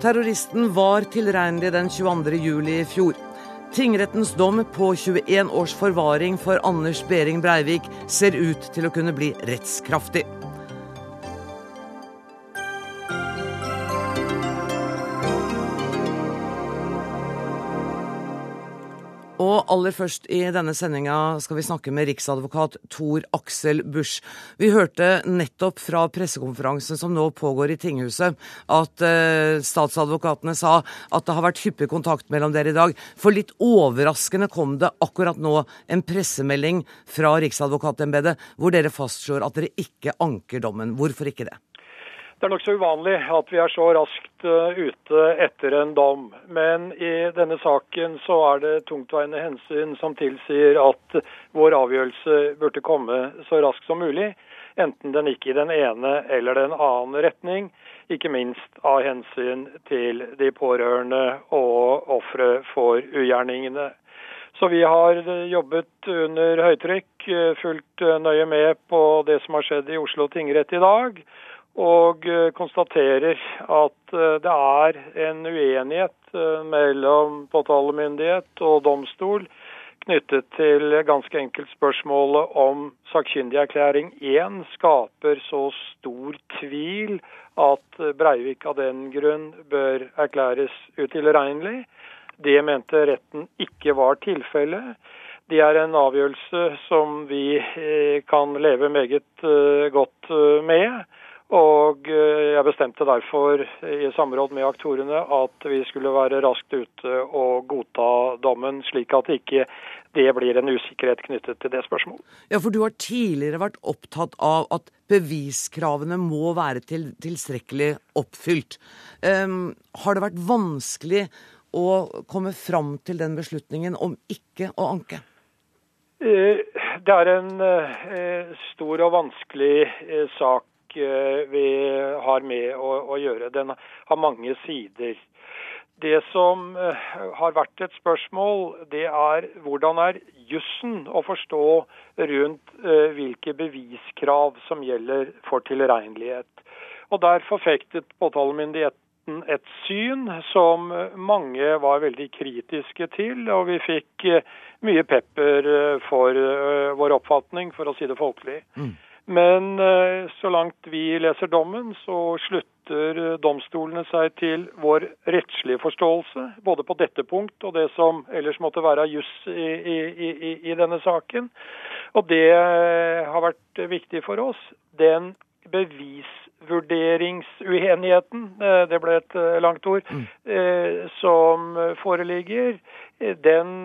Terroristen var tilregnelig den 22. juli i fjor. Tingrettens dom på 21 års forvaring for Anders Behring Breivik ser ut til å kunne bli rettskraftig. Aller først i denne sendinga skal vi snakke med riksadvokat Tor Aksel Busch. Vi hørte nettopp fra pressekonferansen som nå pågår i tinghuset, at eh, statsadvokatene sa at det har vært hyppig kontakt mellom dere i dag. For litt overraskende kom det akkurat nå en pressemelding fra Riksadvokatembetet hvor dere fastslår at dere ikke anker dommen. Hvorfor ikke det? Det er nokså uvanlig at vi er så raskt eh, ute etter en dom. Men i denne saken så er det tungtveiende hensyn som tilsier at vår avgjørelse burde komme så raskt som mulig. Enten den gikk i den ene eller den annen retning. Ikke minst av hensyn til de pårørende og ofre for ugjerningene. Så vi har jobbet under høytrykk, fulgt nøye med på det som har skjedd i Oslo tingrett i dag og eh, konstaterer at eh, det er en uenighet eh, mellom påtalemyndighet og domstol knyttet til ganske enkelt spørsmålet om sakkyndigerklæring 1 skaper så stor tvil at Breivik av den grunn bør erklæres utilregnelig. Det mente retten ikke var tilfellet. Det er en avgjørelse som vi kan leve meget godt med. Og eh, jeg bestemte derfor i samråd med aktorene at vi skulle være raskt ute og godta dommen, slik at ikke det blir en usikkerhet knyttet til det spørsmålet. Ja, for du har tidligere vært opptatt av at beviskravene må være til, tilstrekkelig oppfylt. Um, har det vært vanskelig å komme fram til den beslutningen om ikke å anke? Eh, det er en eh, stor og vanskelig sak Eh, vi har med å, å gjøre. Den har mange sider. Det som eh, har vært et spørsmål, det er hvordan er jussen å forstå rundt eh, hvilke beviskrav som gjelder for tilregnelighet. Og Der forfektet påtalemyndigheten et syn som mange var veldig kritiske til, og vi fikk mye pepper for vår oppfatning, for å si det folkelig. Mm. Men eh, så langt vi leser dommen, så slutter eh, domstolene seg til vår rettslige forståelse, både på dette punkt og det som ellers måtte være juss i, i, i, i, denne saken. Og det eh, har vært viktig for oss. Den bevisvurderingsuenigheten, det ble et langt ord, mm. som foreligger, den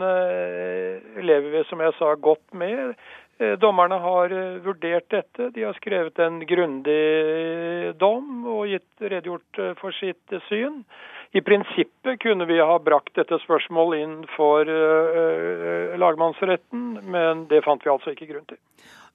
lever vi, som jeg sa, godt med. Eh, dommerne har eh, vurdert dette. De har skrevet en grundig dom og gitt redegjort eh, for sitt syn. I prinsippet kunne vi ha brakt dette spørsmålet inn for lagmannsretten, men det fant vi altså ikke grunn til.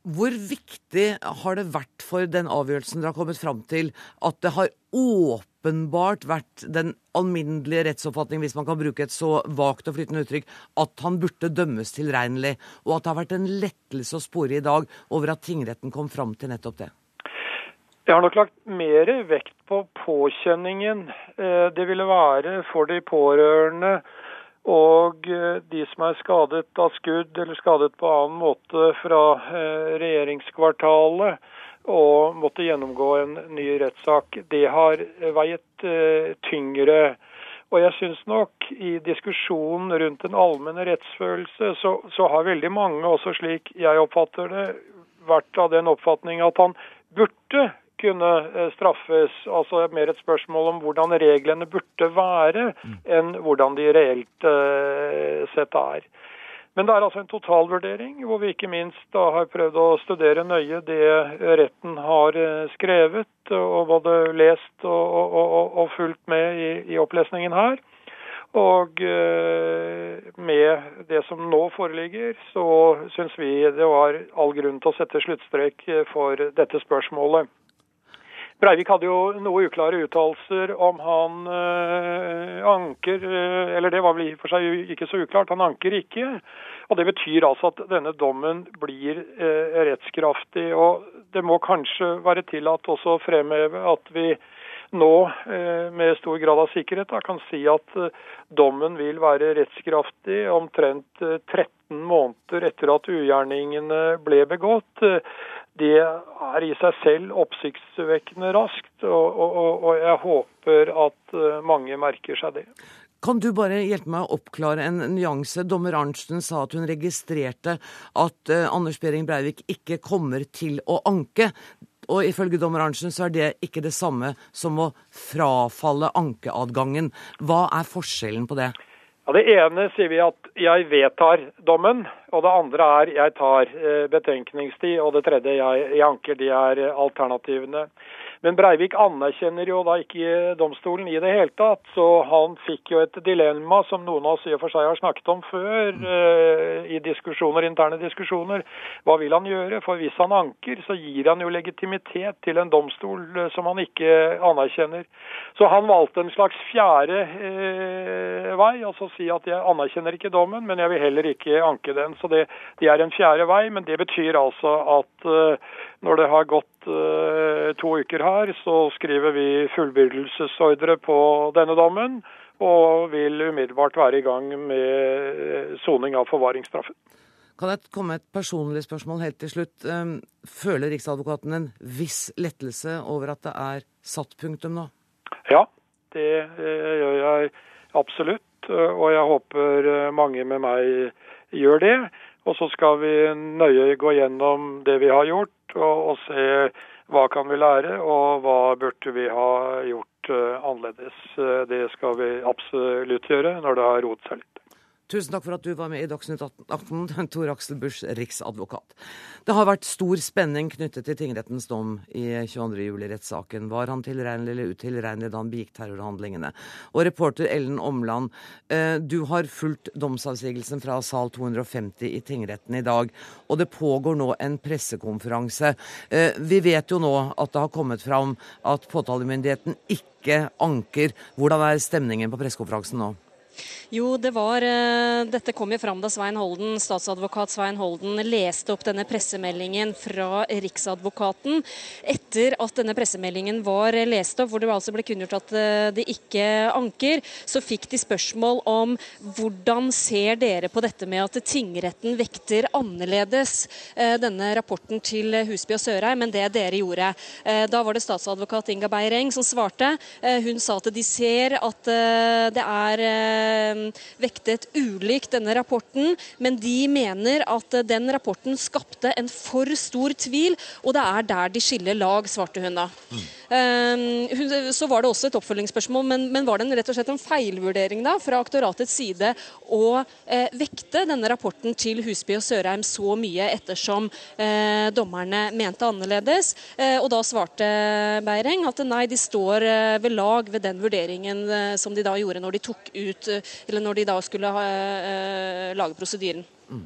Hvor viktig har det vært for den avgjørelsen dere har kommet fram til, at det har åpenbart vært den alminnelige rettsoppfatning, hvis man kan bruke et så vagt og flytende uttrykk, at han burde dømmes tilregnelig, og at det har vært en lettelse å spore i dag over at tingretten kom fram til nettopp det? Jeg har nok lagt mer vekt på påkjenningen eh, det ville være for de pårørende og eh, de som er skadet av skudd eller skadet på annen måte fra eh, regjeringskvartalet og måtte gjennomgå en ny rettssak, det har veiet eh, tyngre. Og jeg syns nok i diskusjonen rundt den allmenne rettsfølelse, så, så, har veldig mange, også slik jeg oppfatter det, vært av den oppfatning at han burde kunne eh, straffes. Altså mer et spørsmål om hvordan reglene burde være, mm. enn hvordan de reelt uh, sett er. Men det er altså en totalvurdering, hvor vi ikke minst da har prøvd å studere nøye det retten har eh, skrevet, og både lest og, og, og, og fulgt med i, i, opplesningen her. Og med det som nå foreligger, så syns vi det var all grunn til å sette sluttstrek for dette spørsmålet. Breivik hadde jo noe uklare uttalelser om han øh, anker øh, Eller det var vel i og for seg ikke så uklart. Han anker ikke. Og Det betyr altså at denne dommen blir eh, rettskraftig. og Det må kanskje være tillatt også å fremheve at vi nå eh, med stor grad av sikkerhet da, kan si at eh, dommen vil være rettskraftig omtrent 13 eh, måneder etter at ugjerningene ble begått. Det er i seg selv oppsiktsvekkende raskt, og, og, og jeg håper at mange merker seg det. Kan du bare hjelpe meg å oppklare en nyanse? Dommer Arntzen sa at hun registrerte at uh, Anders Behring Breivik ikke kommer til å anke. Og ifølge dommer Arntzen så er det ikke det samme som å frafalle ankeadgangen. Hva er forskjellen på det? Ja, Det ene sier vi at jeg vedtar dommen, og det andre er jeg tar eh, betenkningstid, og det tredje jeg, jeg anker. De er alternativene. Men Breivik anerkjenner jo da ikke domstolen i det hele tatt, så han fikk jo et dilemma som noen av oss i og for seg har snakket om før uh, i diskusjoner, interne diskusjoner. Hva vil han gjøre? For hvis han anker, så gir han jo legitimitet til en domstol uh, som han ikke anerkjenner. Så han valgte en slags fjerde eh, vei, altså si at jeg anerkjenner ikke dommen, men jeg vil heller ikke anke den. Så det, det er en fjerde vei, men det betyr altså at når det har gått uh, to uker her, så skriver vi fullbyrdelsesordre på denne dommen, og vil umiddelbart være i gang med eh, soning av forvaringsstraffen. Kan jeg komme et personlig spørsmål helt til slutt? Ehm, føler Riksadvokaten en viss lettelse over at det er satt punktum nå? Ja, det eh, gjør jeg absolutt. Og jeg håper mange med meg gjør det. Og så skal vi nøye gå gjennom det vi har gjort, og, og se hva kan vi lære, og hva burde vi ha gjort uh, annerledes. Uh, det skal vi absolutt gjøre når det har roet seg litt. Tusen takk for at du var med i Dagsnytt 18, Tor Aksel Busch, riksadvokat. Det har vært stor spenning knyttet til tingrettens dom i 22. juli rettssaken Var han tilregnelig eller utilregnelig da han begikk terrorhandlingene? Og reporter Ellen Omland, eh, du har fulgt domsavsigelsen fra sal 250 i tingretten i dag, og det pågår nå en pressekonferanse. Eh, vi vet jo nå at det har kommet fram at påtalemyndigheten ikke anker. Hvordan er stemningen på pressekonferansen nå? Jo, det var eh, Dette kom jo fram da Svein Holden, statsadvokat Svein Holden leste opp denne pressemeldingen fra Riksadvokaten. Etter at denne pressemeldingen var lest opp, hvor det altså ble kunngjort at de det ikke anker, så fikk de spørsmål om hvordan ser dere på dette med at tingretten vekter annerledes eh, denne rapporten til Husby og Sørheim enn det dere gjorde. Da var det statsadvokat Inga Beireng som svarte. Hun sa at de ser at det er Eh, vektet ulikt denne rapporten, men de mener at eh, den rapporten skapte en for stor tvil, og det er der de skiller lag, svarte hun da. Mm. Så var det også et oppfølgingsspørsmål, men, men, var det en, rett og slett en feilvurdering da, fra aktoratets side å eh, vekte denne rapporten til Husby og Sørheim så mye ettersom eh, dommerne mente annerledes? Eh, og da svarte Beireng at nei, de står eh, ved lag ved den vurderingen som de da gjorde når de tok ut eller når de da skulle ha, eh, lage prosedyren. Mm.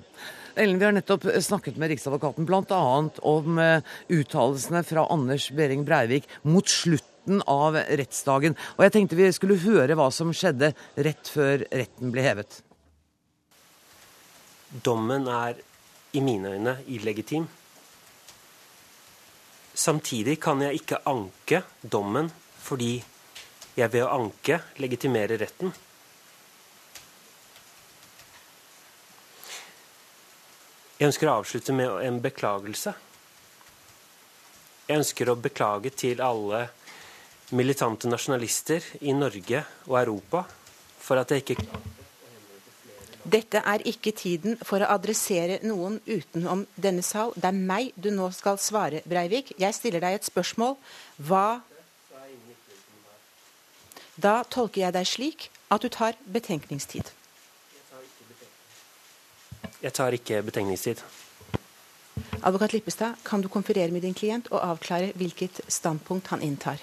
Ellen, Vi har nettopp snakket med Riksadvokaten bl.a. om eh, uttalelsene fra Anders Behring Breivik mot slutten av rettsdagen. Og jeg tenkte vi skulle høre hva som skjedde rett før retten ble hevet. Dommen er i mine øyne illegitim. Samtidig kan jeg ikke anke dommen fordi jeg ved å anke legitimerer retten. Jeg ønsker å avslutte med en beklagelse. Jeg ønsker å beklage til alle militante nasjonalister i Norge og Europa for at jeg ikke dette er ikke tiden for å adressere noen utenom denne sal. Det er meg du nå skal svare, Breivik. Jeg stiller deg et spørsmål. Hva Da tolker jeg deg slik at du tar betenkningstid. Jeg tar ikke betegningstid. Advokat Lippestad, kan du konferere med din klient og avklare hvilket standpunkt han inntar?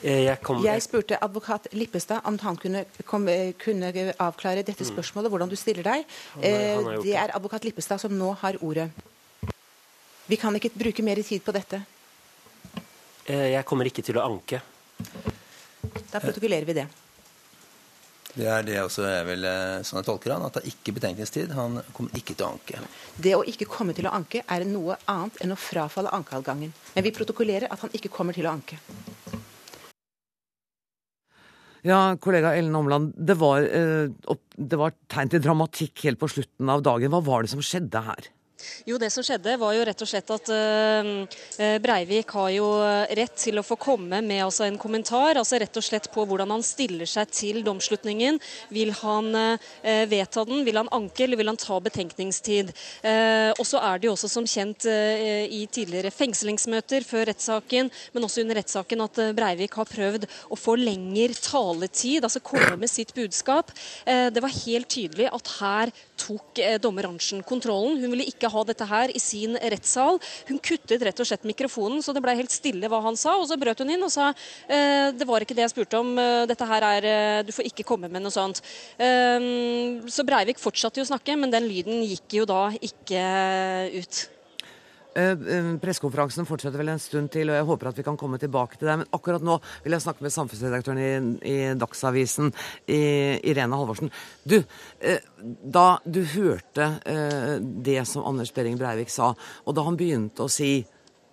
Eh, jeg, jeg, spurte advokat Lippestad om han kunne, kom, kunne avklare dette mm. spørsmålet, hvordan du stiller deg. Han, han det er advokat Lippestad som nå har ordet. Vi kan ikke bruke mer tid på dette. Eh, jeg kommer ikke til å anke. Da protokollerer vi det. Det er det også jeg vil, eh, sånn jeg tolker han, at det er ikke betenkningstid. Han kommer ikke til å anke. Det å ikke komme til å anke er noe annet enn å frafalle ankeadgangen. Men vi protokollerer at han ikke kommer til å anke. Ja, kollega Ellen Omland. Det var, eh, det var tegn til dramatikk helt på slutten av dagen. Hva var det som skjedde her? Jo, Det som skjedde, var jo rett og slett at uh, Breivik har jo rett til å få komme med altså, en kommentar. altså Rett og slett på hvordan han stiller seg til domslutningen. Vil han vedta den, vil han anke eller vil han ta betenkningstid? Og så er det jo også som kjent i tidligere fengslingsmøter før rettssaken, men også under rettssaken, at Breivik har prøvd å få lengre taletid, altså komme med sitt budskap. det var helt tydelig at her tok dommer Arntzen kontrollen. Hun ville ikke ha dette her i sin rettssal. Hun kuttet rett og slett mikrofonen, så det ble helt stille hva han sa. Og så brøt hun inn og sa eh, det var ikke det jeg spurte om, eh, dette her er eh, Du får ikke komme med noe sånt. Så Breivik fortsatte jo å snakke, men den lyden gikk jo da ikke ut. Eh, eh, pressekonferansen fortsetter vel en stund til, og jeg håper at vi kan komme tilbake til det. Men akkurat nå vil jeg snakke med samfunnsredaktøren i, i Dagsavisen, Irene Halvorsen. Du, eh, da du hørte det som Anders Behring Breivik sa, og da han begynte å si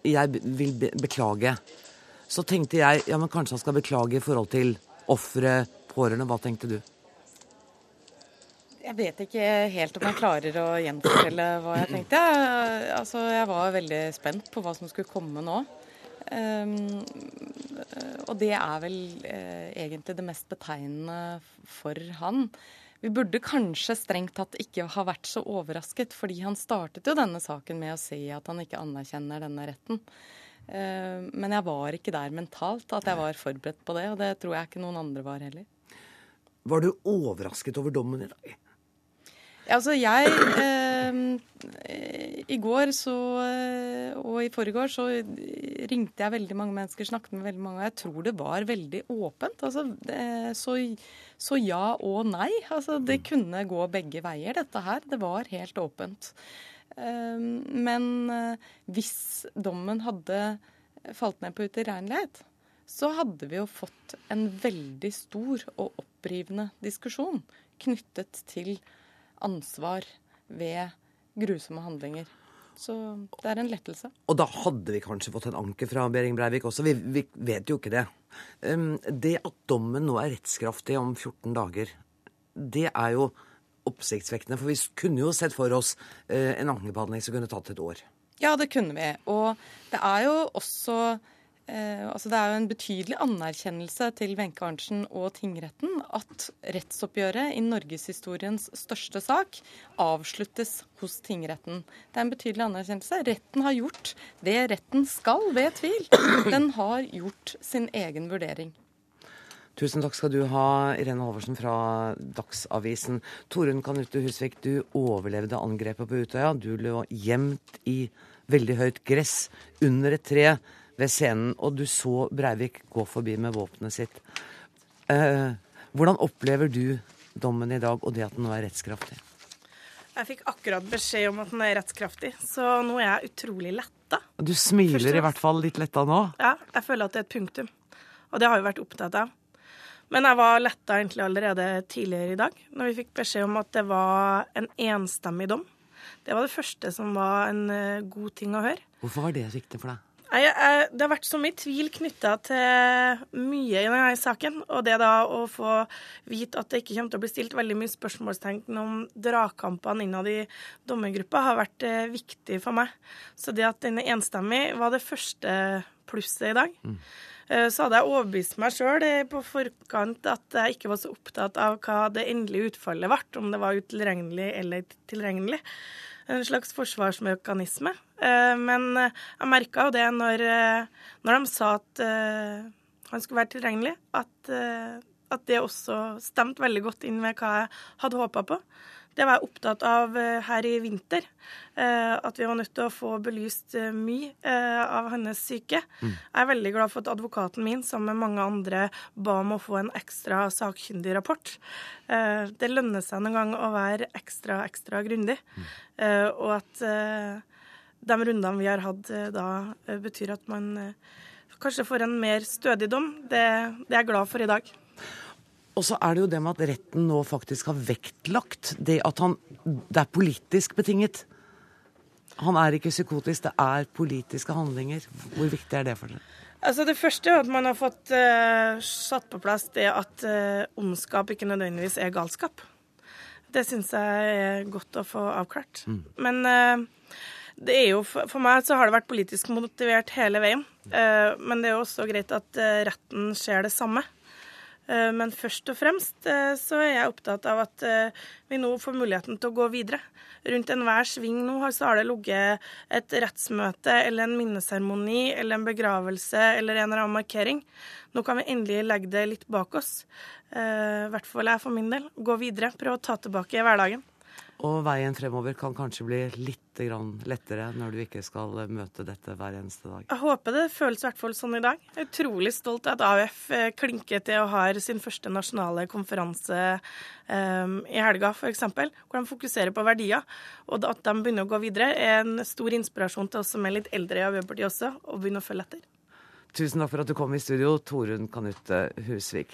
'jeg vil beklage', så tenkte jeg ja, men kanskje han skal beklage i forhold til ofre, pårørende. Hva tenkte du? Jeg vet ikke helt om jeg klarer å gjenfortelle hva jeg tenkte. Altså, jeg var veldig spent på hva som skulle komme nå. Um, og det er vel uh, egentlig det mest betegnende for han. Vi burde kanskje strengt tatt ikke ha vært så overrasket, fordi han startet jo denne saken med å si at han ikke anerkjenner denne retten. Uh, men jeg var ikke der mentalt at jeg var forberedt på det, og det tror jeg ikke noen andre var heller. Var du overrasket over dommen i dag? Altså, jeg eh, I går så, eh, og i forrige så ringte jeg veldig mange mennesker, snakket med veldig mange, og jeg tror det var veldig åpent. Altså, så, så, ja og nei. Altså, det kunne gå begge veier, dette her. Det var helt åpent. Eh, men eh, hvis dommen hadde falt ned på utilregnelighet, så hadde vi jo fått en veldig stor og opprivende diskusjon knyttet til ansvar ved grusomme handlinger. Så det er en lettelse. Og da hadde vi kanskje fått en anke fra Behring Breivik også. Vi, vi, vet jo ikke det. Um, det at dommen nå er rettskraftig om 14 dager, det er jo oppsiktsvekkende. For vi kunne jo sett for oss uh, en ankebehandling som kunne tatt et år. Ja, det kunne vi. Og det er jo også Eh, altså det er jo en betydelig anerkjennelse til Wenche Arntzen og tingretten at rettsoppgjøret i norgeshistoriens største sak avsluttes hos tingretten. Det er en betydelig anerkjennelse. Retten har gjort det retten skal ved tvil. Den har gjort sin egen vurdering. Tusen takk skal du ha, Irene Halvorsen fra Dagsavisen. Torunn Kanute Husvik, du overlevde angrepet på Utøya. Du lå gjemt i veldig høyt gress under et tre ved scenen, og du så Breivik gå forbi med våpenet sitt. Eh, hvordan opplever du dommen i dag, og det at den nå er rettskraftig? Jeg fikk akkurat beskjed om at den er rettskraftig, så nå er jeg utrolig letta. Du smiler i hvert fall litt letta nå? Ja, jeg føler at det er et punktum. Og det har jeg vært opptatt av. Men jeg var letta egentlig allerede tidligere i dag, når vi fikk beskjed om at det var en enstemmig dom. Det var det første som var en eh, god ting å høre. Hvorfor var det viktig for deg? Jeg, jeg, det har vært så mye tvil knytta til mye i denne saken. Og det da å få vite at det ikke kommer til å bli stilt veldig mye spørsmålstegn om dragkampene innad i dommergruppa, har vært eh, viktig for meg. Så det at den er enstemmig, var det første plusset i dag. Mm. Eh, så hadde jeg overbevist meg sjøl eh, på forkant at jeg ikke var så opptatt av hva det endelige utfallet ble, om det var utilregnelig eller tilregnelig en slags forsvarsmekanisme. Eh, men eh, jeg merka jo det når, eh, når, de sa at han skulle være tilregnelig, at, at det også stemte veldig godt inn med hva jeg hadde håpa på. Det var jeg opptatt av her i vinter. At vi var nødt til å få belyst mye av hennes syke. Mm. Jeg er veldig glad for at advokaten min, sammen med mange andre, ba om å få en ekstra sakkyndig rapport. Det lønner seg noen gang å være ekstra, ekstra grundig. Mm. Og at de rundene vi har hatt da, betyr at man kanskje får en mer stødig dom. Det, det er jeg glad for i dag. Og så er det jo det med at retten nå faktisk har vektlagt det at han Det er politisk betinget. Han er ikke psykotisk, det er politiske handlinger. Hvor viktig er det for dere? Altså Det første er at man har fått uh, satt på plass det at uh, ondskap ikke nødvendigvis er galskap. Det syns jeg er godt å få avklart. Mm. Men uh, det er jo, for meg så har det vært politisk motivert hele veien. men det er jo også greit at retten ser det samme. Eh, men først og fremst eh, så er jeg opptatt av at eh, vi nå får muligheten til å gå videre. Rundt enhver sving nå så har det ligget et rettsmøte eller en minneseremoni eller en begravelse eller en eller annen markering. Nå kan vi endelig legge det litt bak oss. I hvert fall jeg for min del. Gå videre, prøve å ta tilbake hverdagen. Og veien fremover kan kanskje bli litt lettere når du ikke skal møte dette hver eneste dag? Jeg håper det føles i hvert fall sånn i dag. Jeg er utrolig stolt av at AUF eh, klinker til og har sin første nasjonale konferanse um, i helga, f.eks., hvor de fokuserer på verdier. Og at de begynner å gå videre, er en stor inspirasjon til oss som er litt eldre i Arbeiderpartiet også, å begynne å følge etter. Tusen takk for at du kom i studio, Torunn Kanutte Husvik.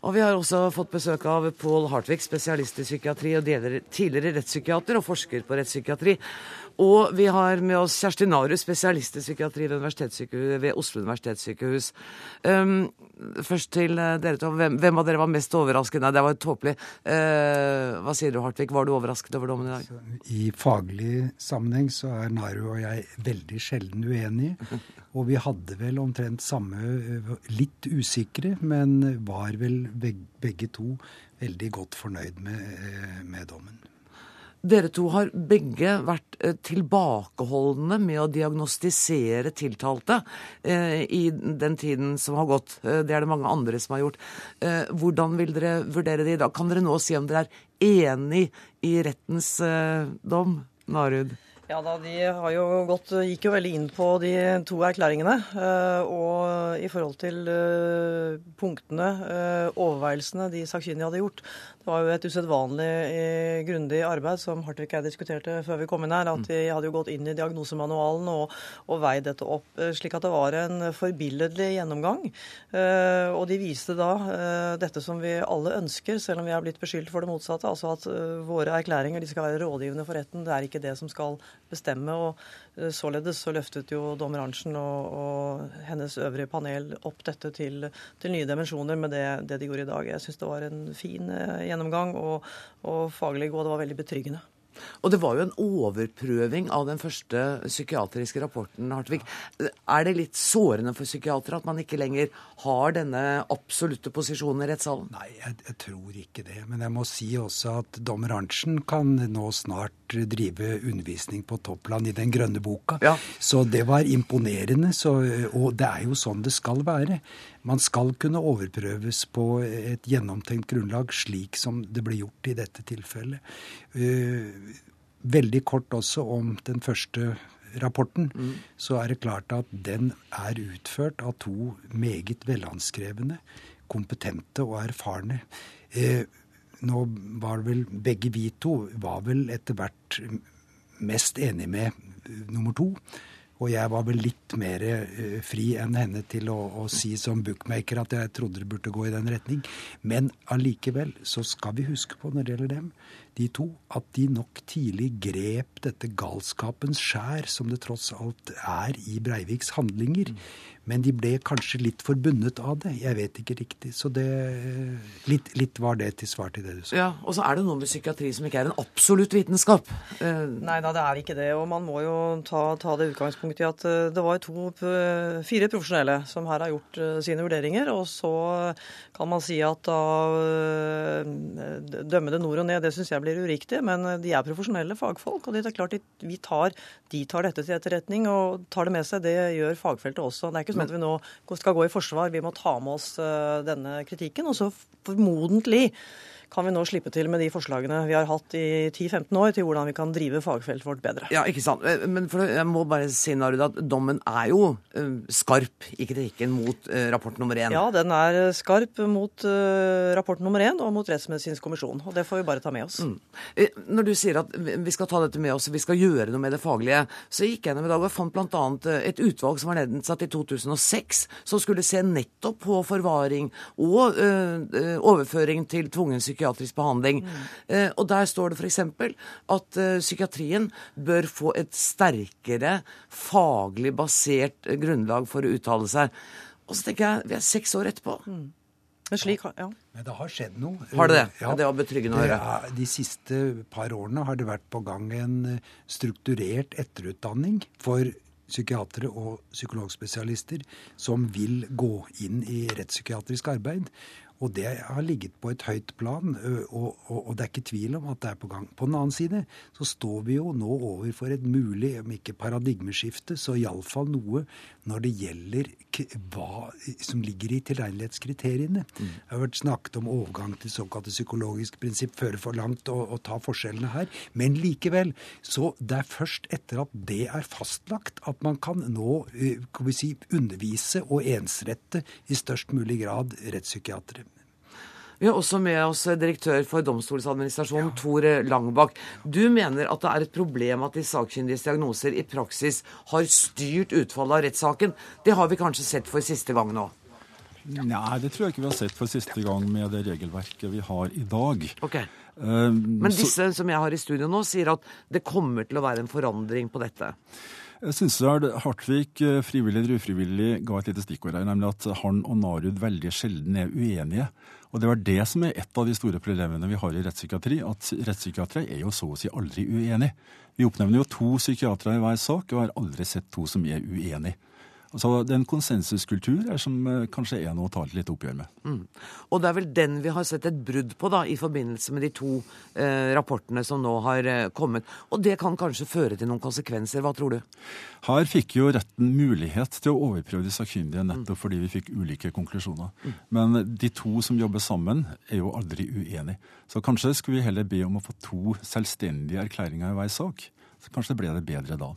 Og vi har også fått besøk av Pål Hartvig, spesialist i psykiatri og tidligere rettspsykiater og forsker på rettspsykiatri. Og vi har med oss Kjersti Naru, spesialist i psykiatri ved, ved Oslo universitetssykehus. Um, først til eh, dere to. Hvem, hvem, av dere var mest overrasket? Nei, det var tåpelig. Uh, hva sier du, Hartvig? Var du overrasket over dommen i dag? I faglig sammenheng så er Naru og jeg veldig sjelden uenige. Og vi hadde vel omtrent samme eh, Litt usikre, men var vel begge to veldig godt fornøyd med, med dommen. Dere to har begge vært eh, tilbakeholdne med å diagnostisere tiltalte eh, i den tiden som har gått. Det er det mange andre som har gjort. Eh, hvordan vil dere vurdere det i dag? Kan dere nå si om dere er enig i rettens eh, dom? Narud? Ja da, De jo gått, gikk jo veldig inn på de to erklæringene. Eh, og i forhold til eh, punktene, eh, overveielsene de sakkyndige hadde gjort. Det var jo et usedvanlig grundig arbeid som Hartvig og jeg diskuterte før vi kom inn her. At de hadde jo gått inn i diagnosemanualen og, og veid dette opp. Slik at det var en forbilledlig gjennomgang. Og de viste da dette som vi alle ønsker, selv om vi har blitt beskyldt for det motsatte. Altså at våre erklæringer de skal være rådgivende for retten. Det er ikke det som skal bestemme. og eh, Således så løftet jo dommer Arntzen og, og, hennes øvrige panel opp dette til, til nye dimensjoner med det, det, de gjorde i dag. Jeg syns det var en fin eh, gjennomgang og, og faglig god. Det var veldig betryggende. Og det var jo en overprøving av den første psykiatriske rapporten, Hartvig. Er det litt sårende for psykiatere at man ikke lenger har denne absolutte posisjonen i rettssalen? Nei, jeg, jeg, tror ikke det. Men jeg må si også at dommer Arntzen kan nå snart drive undervisning på Toppland i Den grønne boka. Ja. Så det var imponerende. Så, og det er jo sånn det skal være. Man skal kunne overprøves på et gjennomtenkt grunnlag, slik som det ble gjort i dette tilfellet. Eh, veldig kort også om den første rapporten, mm. så er det klart at den er utført av to meget velanskrevne, kompetente og erfarne. Eh, nå var vel begge vi to var vel etter hvert mest enig med nummer to. Og jeg var vel litt mer uh, fri enn henne til å, å, si som bookmaker at jeg trodde det burde gå i den retning. Men allikevel så skal vi huske på når det gjelder dem, de to, at de nok tidlig grep dette galskapens skjær som det tross alt er i Breiviks handlinger. Men de ble kanskje litt forbundet av det. Jeg vet ikke riktig. Så det, litt, litt var det til svar til det du sa. Ja, Og så er det noe med psykiatri som ikke er en absolutt vitenskap. Uh... Nei da, det er ikke det. Og man må jo ta, ta det utgangspunktet i at uh, det var to, fire profesjonelle som her har gjort sine vurderinger. Og så kan man si at da dømme det nord og ned, det syns jeg blir uriktig. Men de er profesjonelle fagfolk, og det er klart de tar, de tar dette til etterretning og tar det med seg. Det gjør fagfeltet også. Det er ikke sånn at vi nå skal gå i forsvar. Vi må ta med oss uh, denne kritikken. Og så formodentlig kan vi nå slippe til med de forslagene vi har hatt i 10-15 år til hvordan vi kan drive fagfeltet vårt bedre. Ja, ikke sant. Men men jeg må bare si Narud, at dommen er jo uh, skarp i kritikken mot uh, rapport nummer én. Ja, den er skarp mot rapport nummer én og mot Rettsmedisinsk kommisjon. Og det får vi bare ta med oss. Mm. Når du sier at vi skal ta dette med oss, vi skal gjøre noe med det faglige, så gikk jeg ned i dag og fant bl.a. et utvalg som var nedsatt i 2006, som skulle se nettopp på forvaring og overføring til tvungen psykiatrisk behandling. Mm. og der står det f.eks. at psykiatrien bør få et sterkere faglig basert grunnlag for å uttale seg. Og så tenker jeg vi er seks år etterpå. Mm. Men slik, ja. Men det har skjedd noe. Har det det? Ja, det var betryggende å høre. De siste par årene har det vært på gang en eh, strukturert etterutdanning for psykiatere og psykologspesialister som vil gå inn i rettspsykiatrisk arbeid. Og det har ligget på et høyt plan, og, og, og, det er ikke tvil om at det er på gang. På den annen side så står vi jo nå overfor et mulig, om ikke paradigmeskifte, så iallfall noe når det gjelder hva som ligger i tilregnelighetskriteriene. Mm. Det har vært snakket om overgang til såkalt psykologisk prinsipp, føre for langt å, og ta forskjellene her. Men likevel, så det er først etter at det er fastlagt, at man kan nå kan vi si, undervise og ensrette i størst mulig grad rettspsykiatere. Vi har også med oss direktør for Domstoladministrasjonen, ja. Tor Langbakk. Du mener at det er et problem at de sakkyndiges diagnoser i praksis har styrt utfallet av rettssaken. Det har vi kanskje sett for siste gang nå? Nei, det tror jeg ikke vi har sett for siste gang med det regelverket vi har i dag. Okay. Um, Men disse som jeg har i studio nå, sier at det kommer til å være en forandring på dette. Jeg syns Hartvig, eh, frivillig eller ufrivillig, ga et lite stikkord her, nemlig at han og Narud veldig sjelden er uenige. Og det var det som er et av de store problemene vi har i rettspsykiatri, at rettspsykiatere er jo så å si aldri uenige. Vi oppnevner jo to psykiatere i hver sak, og har aldri sett to som er uenige. Altså, en konsensuskultur er som eh, kanskje er noe å ta litt oppgjør med. Mm. Og det er vel den vi har sett et brudd på da, i forbindelse med de to eh, rapportene som nå har eh, kommet. Og det kan kanskje føre til noen konsekvenser. Hva tror du? Her fikk jo retten mulighet til å overprøve de sakkyndige nettopp mm. fordi vi fikk ulike konklusjoner. Mm. Men de to som jobber sammen, er jo aldri uenige. Så kanskje skulle vi heller be om å få to selvstendige erklæringer i hver sak. Så kanskje ble det bedre da.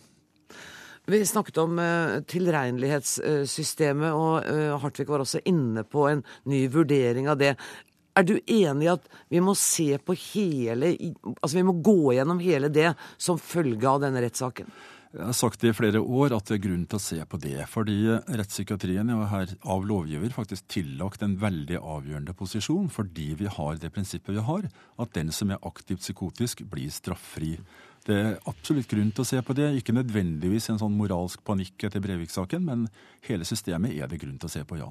Vi snakket om uh, tilregnelighetssystemet, og uh, Hartvig var også inne på en ny vurdering av det. Er du enig i at vi må se på hele Altså vi må gå gjennom hele det som følge av denne rettssaken? Jeg har sagt det i flere år at det er grunn til å se på det. Fordi rettspsykiatrien er her av lovgiver faktisk tillagt en veldig avgjørende posisjon fordi vi har det prinsippet vi har, at den som er aktivt psykotisk, blir straffri. Det er absolutt grunn til å se på det. Ikke nødvendigvis en sånn moralsk panikk etter Brevik-saken, men hele systemet er det grunn til å se på, ja.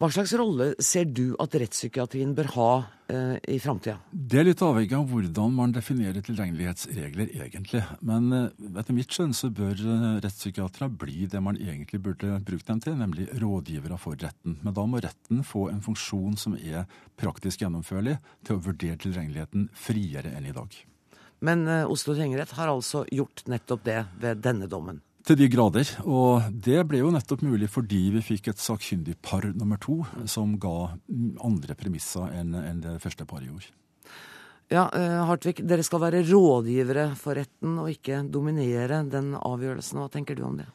Hva slags rolle ser du at rettspsykiatrien bør ha eh, i framtida? Det er litt avhengig av hvordan man definerer tilregnelighetsregler, egentlig. Men eh, etter mitt skjønn så bør eh, rettspsykiatere bli det man egentlig burde brukt dem til, nemlig rådgivere for retten. Men da må retten få en funksjon som er praktisk gjennomførlig til å vurdere tilregneligheten friere enn i dag. Men eh, Oslo tingrett har altså gjort nettopp det ved denne dommen. Til de grader. Og det ble jo nettopp mulig fordi vi fikk et sakkyndig par nummer to som ga andre premisser enn det første paret gjorde. Ja, eh, Hartvig, dere skal være rådgivere for retten og ikke dominere den avgjørelsen. Hva tenker du om det?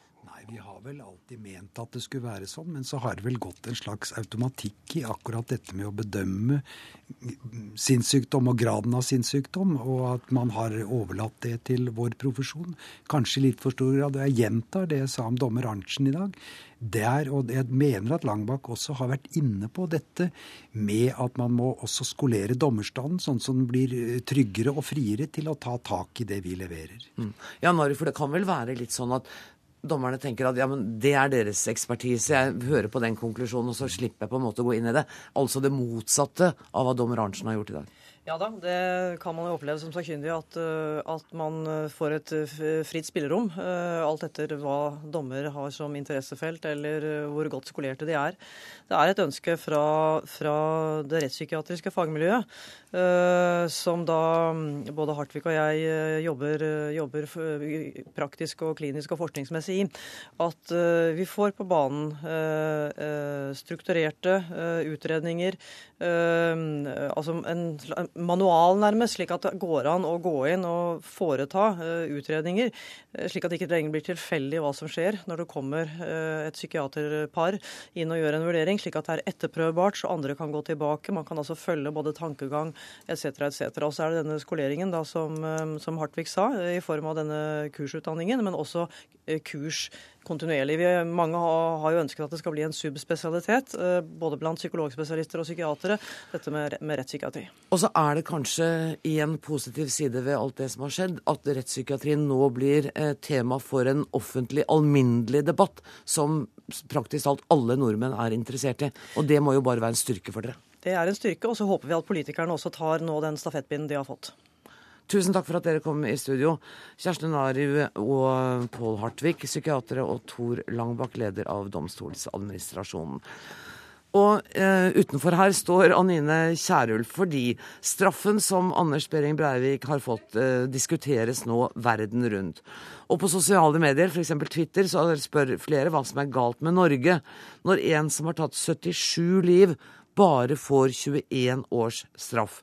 Vi har vel alltid ment at det skulle være sånn, men så har det vel gått en slags automatikk i akkurat dette med å bedømme sinnssykdom og graden av sinnssykdom, og at man har overlatt det til vår profesjon. Kanskje i litt for stor grad. Og jeg gjentar det jeg sa om dommer Arntzen i dag. Der, og jeg mener at Langbakk også har vært inne på dette med at man må også skolere dommerstanden, sånn som den blir tryggere og friere til å ta tak i det vi leverer. Mm. Ja, Nari, for det kan vel være litt sånn at dommerne tenker at ja, men det er deres ekspertise, jeg hører på den konklusjonen, og så slipper jeg på en måte å gå inn i det. Altså det motsatte av hva dommer Arntzen har gjort i dag. Ja da, det kan man jo oppleve som sakkyndig, at, eh, at, man eh, får et eh, fritt spillerom. Alt etter hva dommer har som interessefelt, eller hvor godt skolerte de er. Det er et ønske fra, fra det rettspsykiatriske fagmiljøet, som da mm, både Hartvig og jeg jobber, jobber praktisk og klinisk og forskningsmessig i, at vi får på banen strukturerte utredninger, altså en manual, nærmest, slik at det går an å gå inn og foreta uh, utredninger. Uh, slik at det ikke lenger blir tilfeldig hva som skjer når det kommer uh, et psykiaterpar inn og gjør en vurdering, slik at det er etterprøvbart, så andre kan gå tilbake. Man kan altså følge både tankegang etc. etc. Og så er det denne skoleringen, da, som, som Hartvig sa, i form av denne kursutdanningen, men også kurs kontinuerlig. Vi, mange har, har, jo ønsket at det skal bli en subspesialitet, både blant psykologspesialister og psykiatere, dette med, med rettspsykiatri. Og så er det kanskje en positiv side ved alt det som har skjedd, at rettspsykiatrien nå blir eh, tema for en offentlig, alminnelig debatt som praktisk talt alle nordmenn er interessert i. Og det må jo bare være en styrke for dere. Det er en styrke, og så håper vi at politikerne også tar nå den stafettpinnen de har fått. Tusen takk for at dere kom i studio. Kjersten Nariv og Pål Hartvig, psykiatere, og Tor Langbakk, leder av Domstolsadministrasjonen. Og eh, utenfor her står Anine Kierulf fordi straffen som Anders Behring Breivik har fått, eh, diskuteres nå verden rundt. Og på sosiale medier, f.eks. Twitter, så spør flere hva som er galt med Norge når en som har tatt 77 liv, bare får 21 års straff.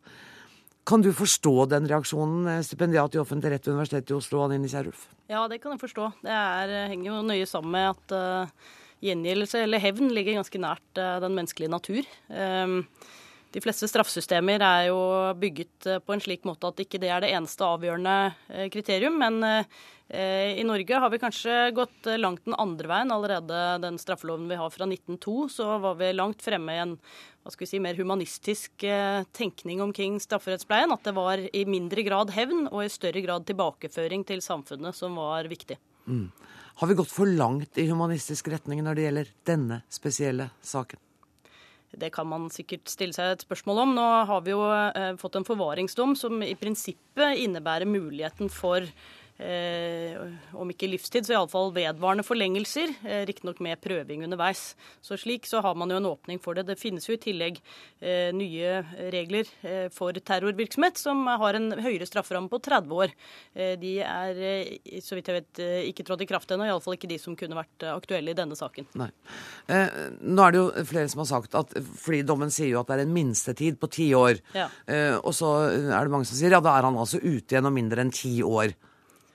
Kan du forstå den reaksjonen, eh, stipendiat i offentlig rett ved Universitetet i Oslo, Anine Kierulf? Ja, det kan jeg forstå. Det er, henger jo nøye sammen med at uh gjengjeldelse eller hevn ligger ganske nært uh, den menneskelige natur. Ehm, de fleste straffesystemer er jo bygget eh, på en slik måte at ikke det er det eneste avgjørende eh, kriterium. Men i Norge har vi kanskje gått langt den andre veien. Allerede den straffeloven vi har fra 1902, så var vi langt fremme i en hva skal vi si, mer humanistisk tenkning omkring strafferettspleien. At det var i mindre grad hevn og i større grad tilbakeføring til samfunnet som var viktig. Mm. Har vi gått for langt i humanistisk retning når det gjelder denne spesielle saken? Det kan man sikkert stille seg et spørsmål om. Nå har vi jo eh, fått en forvaringsdom som i prinsippet innebærer muligheten for om ikke livstid, så iallfall vedvarende forlengelser. Eh, Riktignok med prøving underveis. Så slik så har man jo en åpning for det. Det finnes jo i tillegg eh, nye regler eh, for terrorvirksomhet som har en høyere strafferamme på 30 år. Eh, de er, eh, så vidt jeg vet, ikke trådt i kraft ennå. Iallfall ikke de som kunne vært aktuelle i denne saken. Nei. nå er det jo flere som har sagt at fordi dommen sier jo at det er en minstetid på ti år. Ja. og så er det mange som sier ja, da er han altså ute igjen om mindre enn ti år.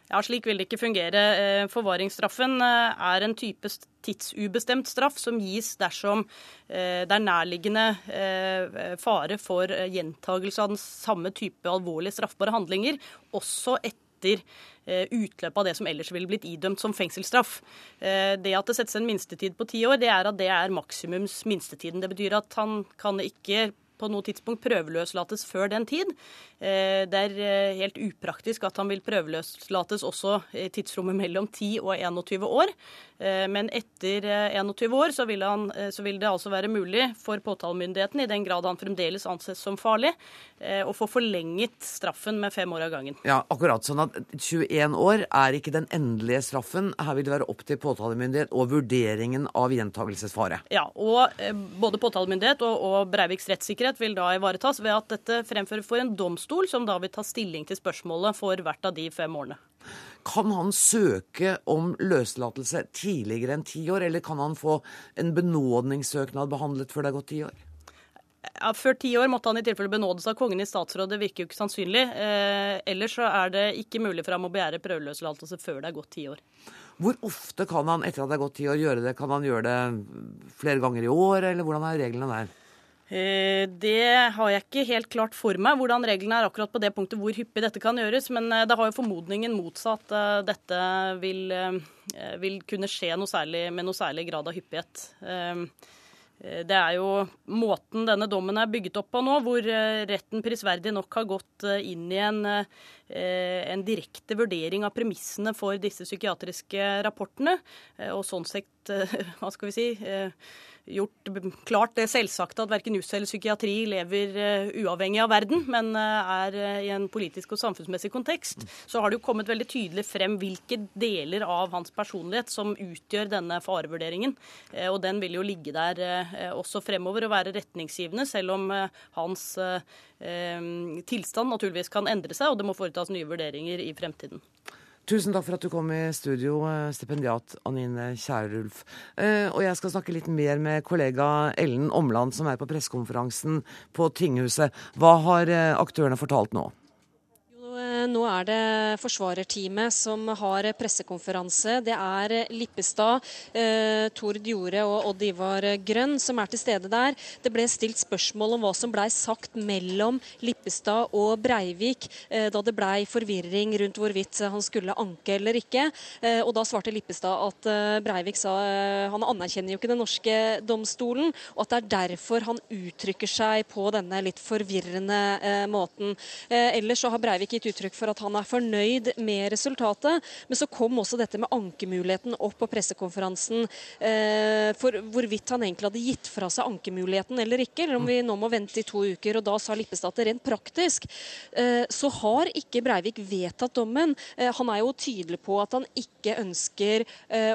Ja, Slik vil det ikke fungere. Eh, forvaringsstraffen eh, er en type tidsubestemt straff som gis dersom eh, det er nærliggende fare for gjentagelse av den samme type alvorlige straffbare handlinger, også etter utløpet av det som ellers ville blitt idømt som fengselsstraff. Det at det settes en minstetid på ti år, det er at det er maksimums minstetiden. Det betyr at han kan ikke på noe tidspunkt prøveløslates før den tid. Eh, det er eh, helt upraktisk at han vil prøveløslates også i tidsrommet mellom 10 og 21 år. Eh, men etter 21 år så vil, han, så vil, det altså være mulig for påtalemyndigheten, i den grad han fremdeles anses som farlig, å få forlenget straffen med fem år av gangen. Ja, akkurat. Sånn at 21 år er ikke den endelige straffen. Her vil det være opp til påtalemyndighet og vurderingen av gjentagelsesfare. Ja, og både påtalemyndighet og, og Breiviks rettssikkerhet vil da ivaretas ved at dette fremfører for en domstol, som da vil ta stilling til spørsmålet for hvert av de fem årene. Kan han søke om løslatelse tidligere enn ti år, eller kan han få en benådningssøknad behandlet før det er gått ti år? Ja, Før ti år måtte han i tilfelle benådes av kongen i statsråd. Det virker jo ikke sannsynlig. Eh, ellers så er det ikke mulig for ham å begjære prøveløslatelse før det er gått ti år. Hvor ofte kan han etter at det er gått ti år gjøre det? Kan han gjøre det flere ganger i år, eller hvordan er reglene der? Eh, det har jeg ikke helt klart for meg, hvordan reglene er akkurat på det punktet hvor hyppig dette kan gjøres. Men eh, det har jo formodningen motsatt. Eh, dette vil, vil kunne skje noe særlig, med noe særlig grad av hyppighet. Det er jo måten denne dommen er bygget opp på nå, hvor retten prisverdig nok har gått inn i en en direkte vurdering av premissene for disse psykiatriske rapportene. Og sånn sett, hva skal vi si gjort klart det selvsagte at verken juss eller psykiatri lever uh, uavhengig av verden, men uh, er uh, i en politisk og samfunnsmessig kontekst, så har det jo kommet veldig tydelig frem hvilke deler av hans personlighet som utgjør denne farevurderingen. og den vil jo ligge der også fremover og være retningsgivende, selv om hans tilstand naturligvis kan endre seg, og det må foretas nye vurderinger i fremtiden. Tusen takk for at du kom i studio, eh, stipendiat Anine Kjærulf. Eh, og jeg skal snakke litt mer med kollega Ellen Omland, som er på pressekonferansen på Tinghuset. Hva har eh, aktørene fortalt nå? Nå er det forsvarerteamet som har pressekonferanse. Det er Lippestad, eh, Tord Jorde og Odd Ivar Grønn som er til stede der. Det ble stilt spørsmål om hva som blei sagt mellom Lippestad og Breivik eh, da det blei forvirring rundt hvorvidt han skulle anke eller ikke. Eh, og da svarte Lippestad at eh, Breivik sa eh, han anerkjenner jo ikke den norske domstolen, og at det er derfor han uttrykker seg på denne litt forvirrende eh, måten. ellers så har Breivik gitt uttrykk for at han er fornøyd med resultatet. Men så kom også dette med ankemuligheten opp på pressekonferansen. Eh, for hvorvidt han egentlig hadde gitt fra seg ankemuligheten eller ikke, eller om vi nå må vente i to uker. Og da sa Lippestad at rent praktisk eh, så har ikke Breivik vedtatt dommen. Eh, han er jo tydelig på at han ikke ønsker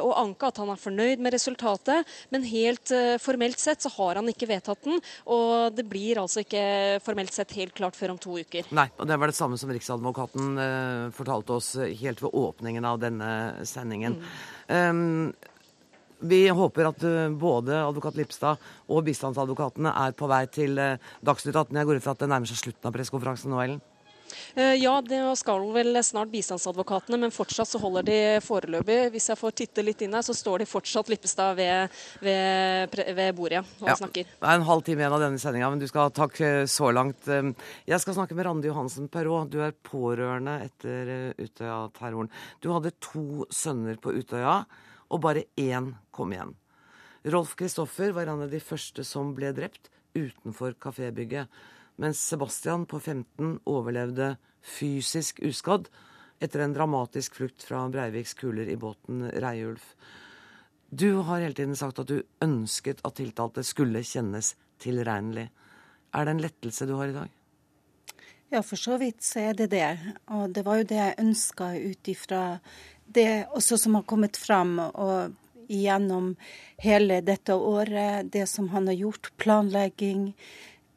å anke, at han er fornøyd med resultatet. Men helt formelt sett så har han ikke vedtatt den, og det blir altså ikke formelt sett helt klart før om to uker. Nei, og det var det samme som Riksadvokaten advokaten eh, fortalte oss helt ved åpningen av denne sendingen. Mm. Um, vi håper at uh, både advokat Lipstad og bistandsadvokatene er på vei til uh, Dagsnytt 18. Jeg går ut fra at det nærmer seg slutten av pressekonferansen nå, Ellen? Eh, ja, det skal vel snart bistandsadvokatene, men fortsatt så holder de foreløpig. Hvis jeg får titte litt inn her, så står de fortsatt Lippestad ved, ved, ved bordet og ja, snakker. Det er en halv time igjen av denne sendinga, men du skal ha takk eh, så langt. Eh, jeg skal snakke med Randi Johansen Perrault. Du er pårørende etter Utøya-terroren. Du hadde to sønner på Utøya, og bare én kom igjen. Rolf Kristoffer var en av de første som ble drept utenfor kafébygget mens Sebastian på 15 overlevde fysisk uskadd etter en dramatisk flukt fra Breiviks kuler i båten Reiulf. Du har hele tiden sagt at du ønsket at tiltalte skulle kjennes tilregnelig. Er det en lettelse du har i dag? Ja, for så vidt så er det det. Og det var jo det jeg ønska ut ifra det også som har kommet fram og gjennom hele dette året, det som han har gjort, planlegging,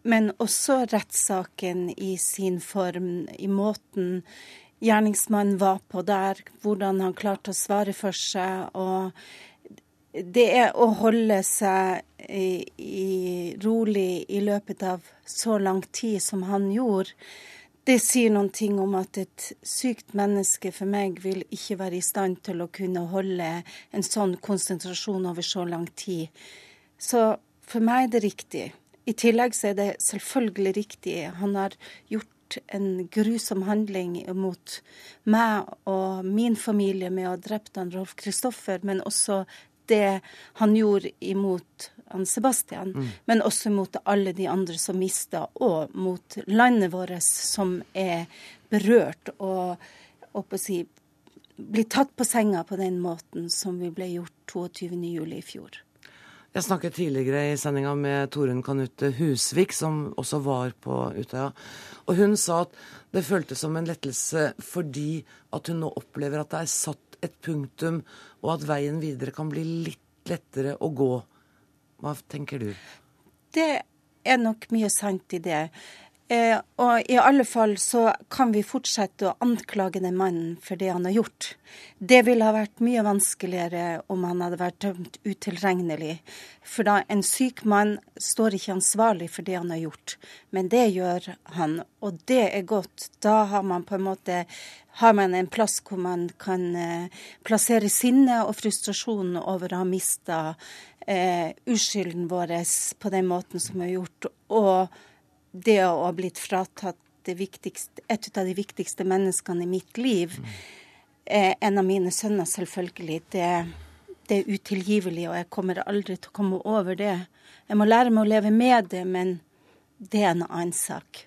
men også rettssaken i sin form, i måten gjerningsmannen var på der, hvordan han klarte å svare for seg. og det er å holde seg i, i rolig i løpet av så lang tid som han gjorde, det sier noen ting om at et sykt menneske for meg vil ikke være i stand til å kunne holde en sånn konsentrasjon over så lang tid. Så for meg er det riktig. I tillegg så er det selvfølgelig riktig. Han har gjort en grusom handling mot meg og min familie med å ha drept han Rolf Kristoffer, men også det han gjorde imot han Sebastian, mm. men også mot alle de andre som mista, og mot landet vårt som er berørt og, og si, blir tatt på senga på den måten som vi ble gjort 22.07. i fjor. Jeg snakket tidligere i sendinga med Torunn Kanutte Husvik, som også var på Utøya. Og hun sa at det føltes som en lettelse fordi at hun nå opplever at det er satt et punktum, og at veien videre kan bli litt lettere å gå. Hva tenker du? Det er nok mye sant i det. Eh, og i alle fall så kan vi fortsette å anklage den mannen for det han har gjort. Det ville ha vært mye vanskeligere om han hadde vært dømt utilregnelig. For da en syk mann står ikke ansvarlig for det han har gjort, men det gjør han. Og det er godt. Da har man på en måte har man en plass hvor man kan eh, plassere sinne og frustrasjonen over å ha mista eh, uskylden vår på den måten som vi har gjort. og det å ha blitt fratatt et av de viktigste menneskene i mitt liv, eh, en av mine sønner, selvfølgelig, det, det, er utilgivelig, og jeg kommer aldri til å komme over det. Jeg må lære meg å leve med det, men det er en annen sak.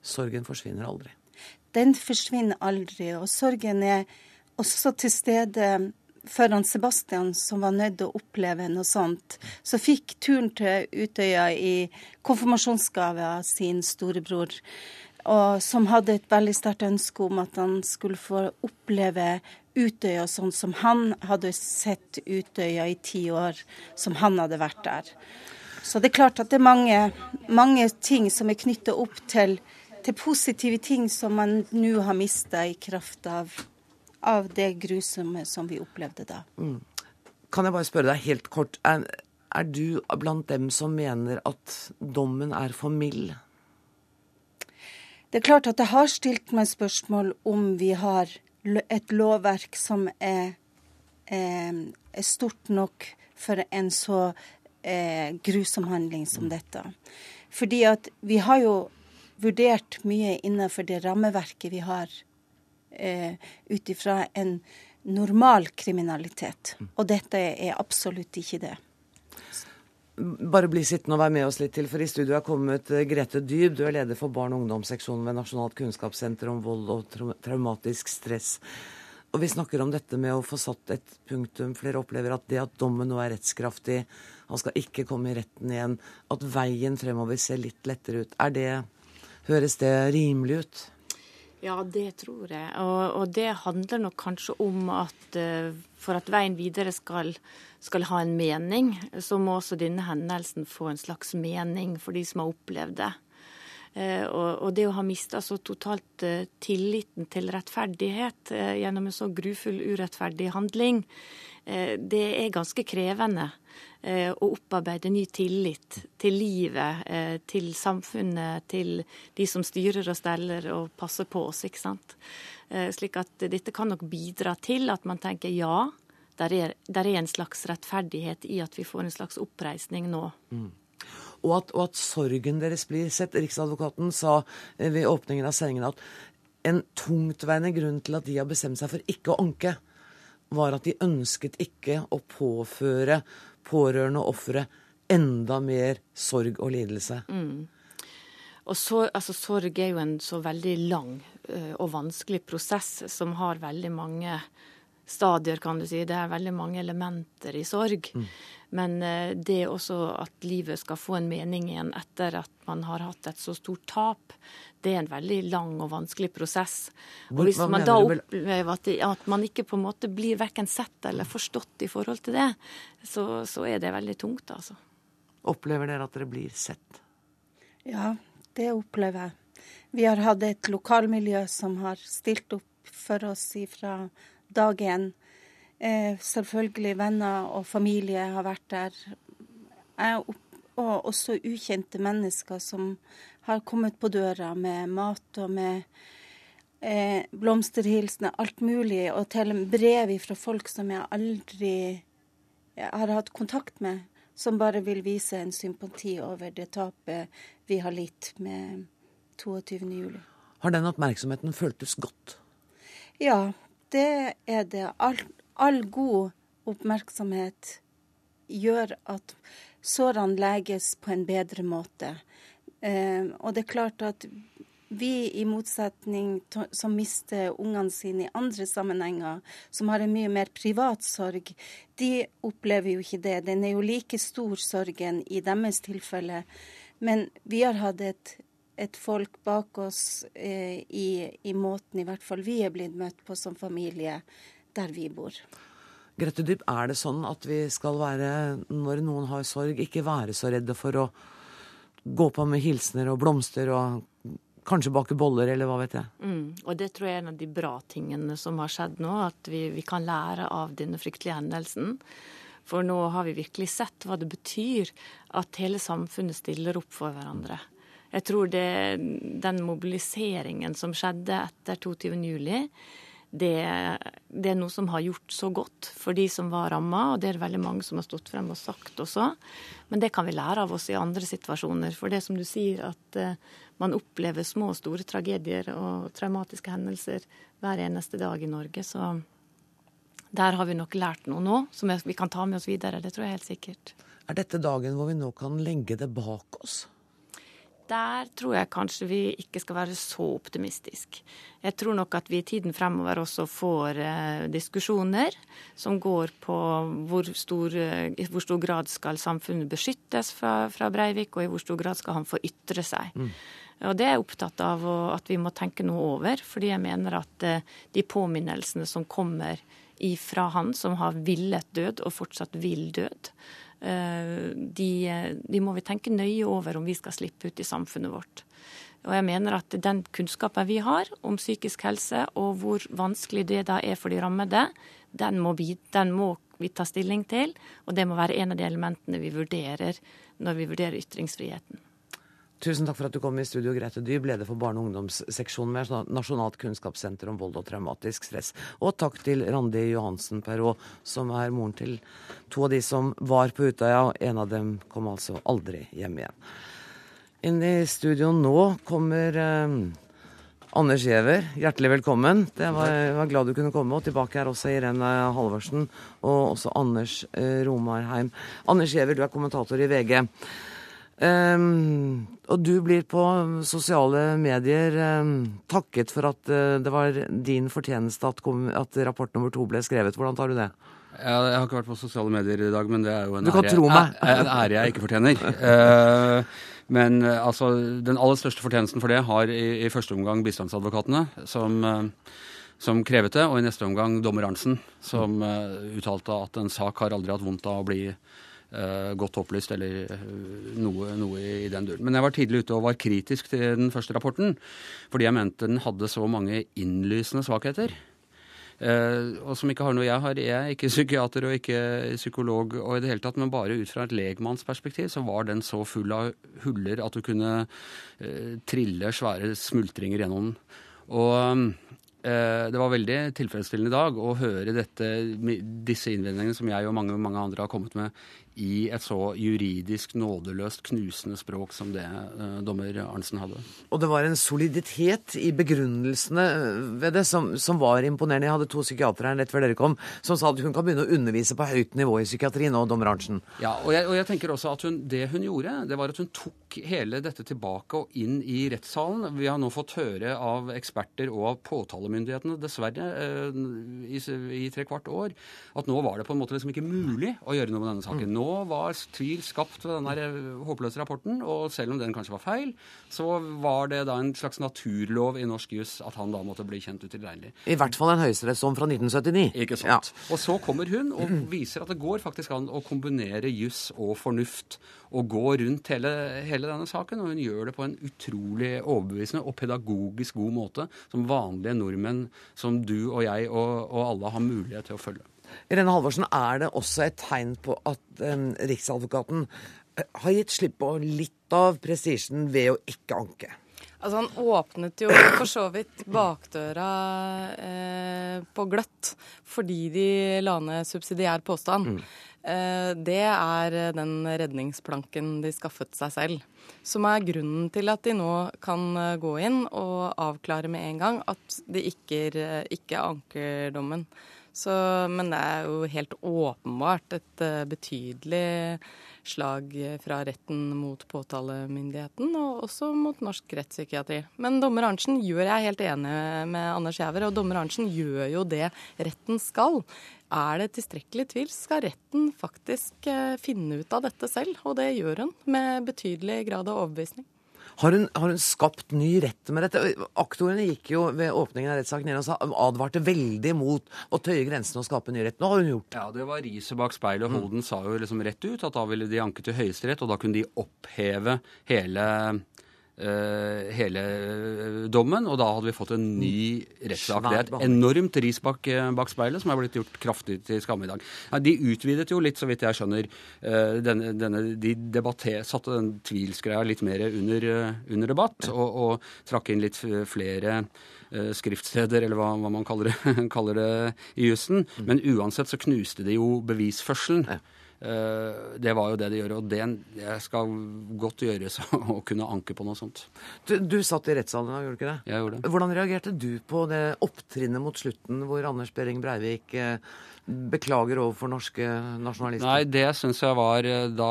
Sorgen forsvinner aldri? den forsvinner aldri. Og sorgen er også til stede for han Sebastian, som var nødt til å oppleve noe sånt. Så fikk turen til Utøya i konfirmasjonsgave av sin storebror. Og som hadde et veldig sterkt ønske om at han skulle få oppleve Utøya sånn som han hadde sett Utøya i ti år, som han hadde vært der. Så det er klart at det er mange, mange ting som er knytta opp til, til, positive ting som man nå har mista i kraft av, av, det grusomme som vi opplevde da. Mm. Kan jeg bare spørre deg helt kort, er, er du blant dem som mener at dommen er for mild? Det er klart at jeg har stilt meg spørsmål om vi har et lovverk som er, er, er stort nok for en så eh, grusom handling som mm. dette. Fordi at vi har jo vurdert mye innenfor det rammeverket vi har, eh, ut ifra en normal kriminalitet. Og dette er absolutt ikke det. Bare bli sittende og være med oss litt til, for i studio er kommet eh, Grete Dyb. Du er leder for barn- og ungdomsseksjonen ved Nasjonalt kunnskapssenter om vold og traumatisk stress. Og vi snakker om dette med å få satt et punktum. Flere opplever at det at dommen nå er rettskraftig, han skal ikke komme i retten igjen, at veien fremover ser litt lettere ut. Er det Høres det rimelig ut? Ja, det tror jeg. Og, og det handler nok kanskje om at uh, for at veien videre skal, skal, ha en mening, så må også denne hendelsen få en slags mening for de som har opplevd det. Uh, og, det å ha mista så totalt uh, tilliten til rettferdighet gjennom en så grufull, urettferdig handling, det er ganske krevende. Å opparbeide ny tillit til livet, til samfunnet, til de som styrer og steller og passer på oss. ikke sant? Slik at dette kan nok bidra til at man tenker ja, der er, der er en slags rettferdighet i at vi får en slags oppreisning nå. Mm og at, og at sorgen deres blir sett. Riksadvokaten sa eh, ved åpningen av sendingen at en tungtveiende grunn til at de har bestemt seg for ikke å anke, var at de ønsket ikke å påføre pårørende og ofre enda mer sorg og lidelse. Mm. Og så, altså, Sorg er jo en så veldig lang uh, og vanskelig prosess som har veldig mange stadier, kan du si. Det er veldig mange elementer i sorg. Mm. Men eh, det også at livet skal få en mening igjen etter at man har hatt et så stort tap, det er en veldig lang og vanskelig prosess. Og Hvis man da opplever at, at, man ikke på en måte blir verken sett eller forstått i forhold til det, så, så er det veldig tungt, altså. Opplever dere at dere blir sett? Ja, det opplever jeg. Vi har hatt et lokalmiljø som har stilt opp for oss fra dag én. Eh, selvfølgelig venner og familie har vært der. og også ukjente mennesker som har kommet på døra med mat og med eh, blomsterhilsener, alt mulig. Og til brev fra folk som jeg aldri har hatt kontakt med, som bare vil vise en sympati over det tapet vi har litt med 22.07. Har den oppmerksomheten føltes godt? Ja, det er det. All, all god oppmerksomhet gjør at sårene leges på en bedre måte. Eh, og det er klart at vi, i motsetning til, som mister ungene sine i andre sammenhenger, som har en mye mer privat sorg, de opplever jo ikke det. Den er jo like stor, sorgen, i deres tilfelle. Men vi har hatt et et folk bak oss eh, i, i, måten i hvert fall vi er blitt møtt på som familie der vi bor. Grete Dyb, er det sånn at vi skal være, når noen har sorg, ikke være så redde for å gå på med hilsener og blomster og kanskje bake boller, eller hva vet jeg. Mm, og det tror jeg er en av de bra tingene som har skjedd nå, at vi, vi kan lære av denne fryktelige hendelsen. For nå har vi virkelig sett hva det betyr at hele samfunnet stiller opp for hverandre. Jeg tror det, den mobiliseringen som skjedde etter 22.07, det, det er noe som har gjort så godt for de som var ramma, og det er det veldig mange som har stått frem og sagt også. Men det kan vi lære av oss i andre situasjoner. For det som du sier, at uh, man opplever små og store tragedier og traumatiske hendelser hver eneste dag i Norge. Så der har vi nok lært noe nå som vi kan ta med oss videre. Det tror jeg helt sikkert. Er dette dagen hvor vi nå kan legge det bak oss? Der tror jeg kanskje vi ikke skal være så optimistiske. Jeg tror nok at vi i tiden fremover også får eh, diskusjoner som går på hvor stor, eh, i hvor stor grad skal samfunnet beskyttes fra, fra, Breivik, og i hvor stor grad skal han få ytre seg. Mm. Og Det er jeg opptatt av at vi må tenke noe over, fordi jeg mener at eh, de påminnelsene som kommer ifra han som har villet død og fortsatt vil død, Eh, de, de, må vi tenke nøye over om vi skal slippe ut i samfunnet vårt. Og jeg mener at den kunnskapen vi har om psykisk helse, og hvor vanskelig det da er for de rammede, den må, vi, den må vi ta stilling til. Og det må være en av de elementene vi vurderer når vi vurderer ytringsfriheten. Tusen takk for at du kom i studio, Grete Dyb, leder for barne- og ungdomsseksjonen ved Nasjonalt kunnskapssenter om vold og traumatisk stress. Og takk til Randi Johansen Perrault, som er moren til to av de som var på Utøya. En av dem kom altså aldri hjem igjen. Inn i studio nå kommer eh, Anders Giæver, hjertelig velkommen. Det var, var glad du kunne komme. Og tilbake er også Irene Halvorsen og også Anders eh, Romarheim. Anders Giæver, du er kommentator i VG. Um, og du blir på sosiale medier um, takket for at uh, det var din fortjeneste at, kom, at, rapport nummer to ble skrevet. Hvordan tar du det? Ja, jeg har ikke vært på sosiale medier i dag, men det er jo en, ære, en ære, jeg ikke fortjener. uh, men uh, altså, den aller største fortjenesten for det har i, i første omgang bistandsadvokatene, som, som krevet det, og i neste omgang dommer Arntzen, som uttalte at en sak har aldri hatt vondt av å bli uh, godt opplyst, eller uh, noe, noe, i den duren. Men jeg var tidlig ute og var kritisk til den første rapporten, fordi jeg mente den hadde så mange innlysende svakheter. Uh, og som ikke har noe jeg har. Jeg er ikke psykiater og ikke psykolog, og i det hele tatt, men bare ut fra et legmannsperspektiv så var den så full av huller at du kunne trille svære smultringer gjennom den. Og det var veldig tilfredsstillende i dag å høre dette, disse innvendingene som jeg og mange, mange andre har kommet med i et så juridisk nådeløst knusende språk som det eh, dommer Arntzen hadde. Og det var en soliditet i begrunnelsene eh, ved det som, som var imponerende. Jeg hadde to psykiatere her rett før dere kom som sa at hun kan begynne å undervise på høyt nivå i psykiatri nå, dommer Arntzen. Ja, og jeg, og jeg tenker også at hun, det hun gjorde, det var at hun tok hele dette tilbake og inn i rettssalen. Vi har nå fått høre av eksperter og av påtalemyndighetene, dessverre, eh, i, i tre kvart år, at nå var det på en måte liksom ikke mulig å gjøre noe med denne saken. Nå var tvil skapt ved denne håpløse rapporten, og selv om den kanskje var feil, så var det da en slags naturlov i norsk juss at han da måtte bli kjent utilregnelig. I hvert fall en høyesterettsdom fra 1979. Ikke sant. Ja. Og så kommer hun og viser at det går faktisk an å kombinere juss og fornuft og gå rundt hele, hele, denne saken. Og hun gjør det på en utrolig overbevisende og pedagogisk god måte, som vanlige nordmenn som du og jeg og, og alle har mulighet til å følge. Irene Halvorsen, er det også et tegn på at um, Riksadvokaten eh, har gitt slipp på litt av prestisjen ved å ikke anke? Altså Han åpnet jo for så vidt bakdøra eh, på gløtt fordi de la ned subsidiær påstand. Mm. Eh, det er den redningsplanken de skaffet seg selv. Som er grunnen til at de nå kan eh, gå inn og avklare med en gang at de ikke, ikke anker dommen. Så, men det er jo helt åpenbart et uh, betydelig slag fra retten mot påtalemyndigheten, og også mot norsk rettspsykiatri. Men dommer Arntzen gjør jeg helt enig med Anders Jæver, og dommer Arntzen gjør jo det retten skal. Er det tilstrekkelig tvil, skal retten faktisk uh, finne ut av dette selv, og det gjør hun med betydelig grad av overbevisning. Har hun, har hun, skapt ny rett med dette? Aktorene gikk jo ved åpningen av rettssaken ned og sa, advarte veldig mot å tøye grensene og skape ny rett. Nå har hun gjort det. Ja, det var riset bak speilet. og Holden mm. sa jo liksom rett ut at da ville de anke til Høyesterett, og da kunne de oppheve hele hele dommen, og da hadde vi fått en ny rettssak. Det er et enormt ris bak, eh, bak, speilet som er blitt gjort kraftig til skamme i dag. Nei, de utvidet jo litt, så vidt jeg skjønner, denne, denne, De debatter, satte den tvilsgreia litt mer under, under debatt, og, og, trakk inn litt flere skriftsteder, eller hva, hva man kaller det, kaller det i jussen. Mm. Men uansett så knuste det jo bevisførselen. Ja. Det var jo det de gjør, og det, det skal godt gjøres å kunne anke på noe sånt. Du, du satt i rettssalen da, gjorde du ikke det? Jeg gjorde det. Hvordan reagerte du på det opptrinnet mot slutten hvor Anders Behring Breivik beklager overfor norske nasjonalister? Nei, det syns jeg var Da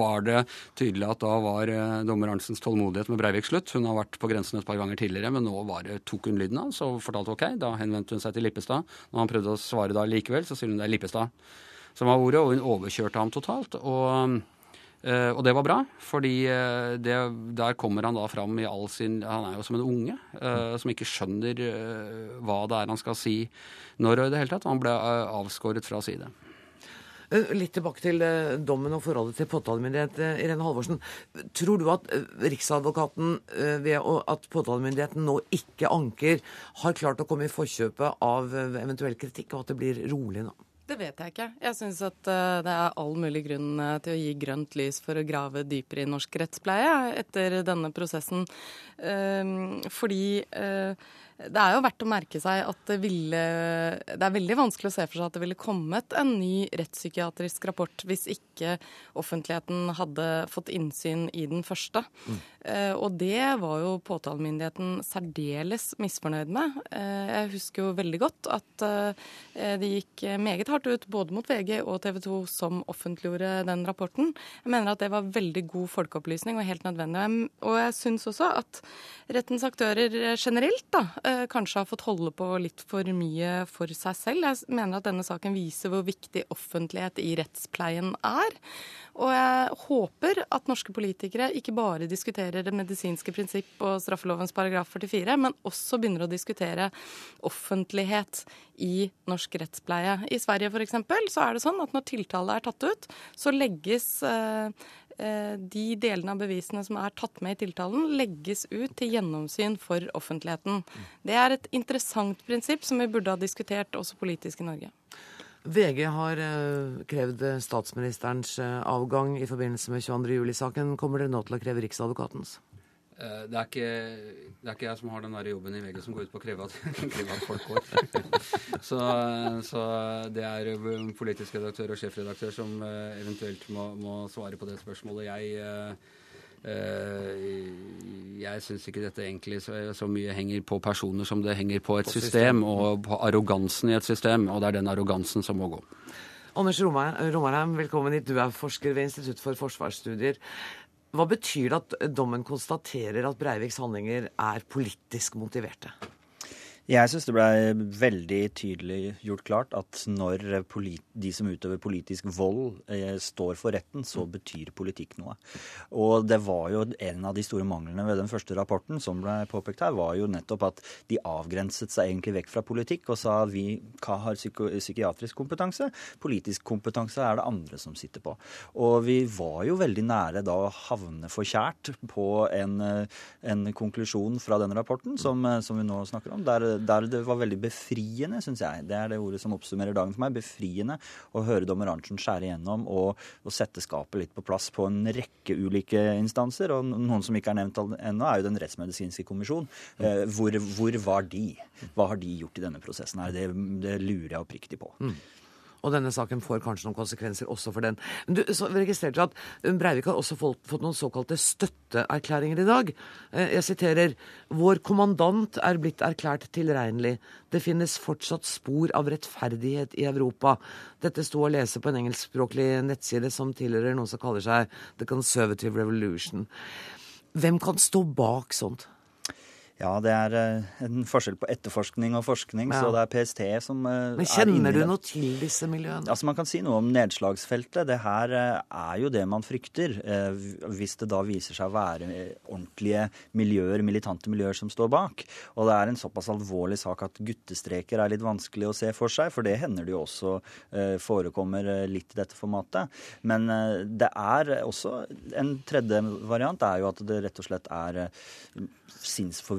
var det tydelig at da var dommer Arntsens tålmodighet med Breivik slutt. Hun har vært på grensen et par ganger tidligere, men nå var det, tok hun lyden av så fortalte ok. Da henvendte hun seg til Lippestad. Når han prøvde å svare da likevel, så sier hun det er Lippestad som var ordet, og hun overkjørte ham totalt. og Uh, og det var bra, fordi det, der kommer han da fram i all sin Han er jo som en unge uh, som ikke skjønner hva det er han skal si når og i det hele tatt. Han ble avskåret fra å si det. Litt tilbake til dommen og forholdet til påtalemyndighet. Irene Halvorsen, tror du at Riksadvokaten ved at påtalemyndigheten nå ikke anker, har klart å komme i forkjøpet av eventuell kritikk, og at det blir rolig nå? Det vet jeg ikke. Jeg syns at uh, det er all mulig grunn uh, til å gi grønt lys for å grave dypere i norsk rettspleie etter denne prosessen. Uh, fordi det er jo verdt å merke seg at det ville Det er veldig vanskelig å se for seg at det ville kommet en ny rettspsykiatrisk rapport hvis ikke offentligheten hadde fått innsyn i den første. Mm. Eh, og det var jo påtalemyndigheten særdeles misfornøyd med. Eh, jeg husker jo veldig godt at eh, det gikk meget hardt ut både mot VG og TV 2 som offentliggjorde den rapporten. Jeg mener at det var veldig god folkeopplysning og helt nødvendig. Og jeg syns også at rettens aktører generelt da, kanskje har fått holde på litt for mye for seg selv. Jeg mener at denne saken viser hvor viktig offentlighet i rettspleien er. Og jeg håper at norske politikere ikke bare diskuterer det medisinske prinsipp og straffelovens paragraf 44, men også begynner å diskutere offentlighet i norsk rettspleie. I Sverige f.eks. så er det sånn at når tiltale er tatt ut, så legges eh, Eh, de delene av bevisene som er tatt med i tiltalen, legges ut til gjennomsyn for offentligheten. Det er et interessant prinsipp som vi burde ha diskutert også politisk i Norge. VG har eh, krevd statsministerens eh, avgang i forbindelse med 22. juli-saken. Kommer dere nå til å kreve Riksadvokatens? Eh, det er, ikke, det er ikke jeg som har den der jobben i VG som går ut på å kreve at, kreve at folk går. så, så, det er politisk redaktør og sjefredaktør som eh, eventuelt må, må svare på det spørsmålet. Jeg, eh, jeg syns ikke dette egentlig så, så, mye henger på personer som det henger på et på system, system, og på arrogansen i et system. Og det er den arrogansen som må gå. Anders Romarheim, velkommen hit. Du er forsker ved Institutt for forsvarsstudier. Hva betyr det at dommen konstaterer at Breiviks handlinger er politisk motiverte? Jeg syns det blei veldig tydelig gjort klart at når de som utøver politisk vold, eh, står for retten, så betyr politikk noe. Og det var jo en av de store manglene ved den første rapporten som ble påpekt her, var jo nettopp at de avgrenset seg egentlig vekk fra politikk og sa vi, vi har psykiatrisk kompetanse, politisk kompetanse er det andre som sitter på. Og vi var jo veldig nære da å havne forkjært på en, eh, en konklusjon fra den rapporten som, eh, som vi nå snakker om. der der det var veldig befriende, syns jeg. Det er det ordet som oppsummerer dagen for meg. Befriende å høre dommer Arntzen skjære igjennom og, og, sette skapet litt på plass på en rekke ulike instanser. Og noen som ikke er nevnt ennå, er jo Den rettsmedisinske kommisjon. Eh, hvor, hvor, var de? Hva har de gjort i denne prosessen her? Det, det lurer jeg oppriktig på. Mm. Og denne saken får kanskje noen konsekvenser også for den. Men du så registrerte at Breivik har også fått, fått noen såkalte støtteerklæringer i dag. Eh, jeg siterer Vår kommandant er blitt erklært tilregnelig. Det finnes fortsatt spor av rettferdighet i Europa. Dette sto å lese på en engelskspråklig nettside som tilhører noe som kaller seg The Conservative Revolution. Hvem kan stå bak sånt? Ja, det er eh, en forskjell på etterforskning og forskning, ja. så det er PST som eh, Men Kjenner du noe til disse miljøene? Altså, Man kan si noe om nedslagsfeltet. Det her eh, er jo det man frykter. Hvis det da viser seg å være ordentlige miljøer, militante miljøer som står bak. Og det er en såpass alvorlig sak at guttestreker er litt vanskelig å se for seg, for det hender det jo også forekommer litt i dette formatet. Men det er også En tredje variant er jo at det rett og slett er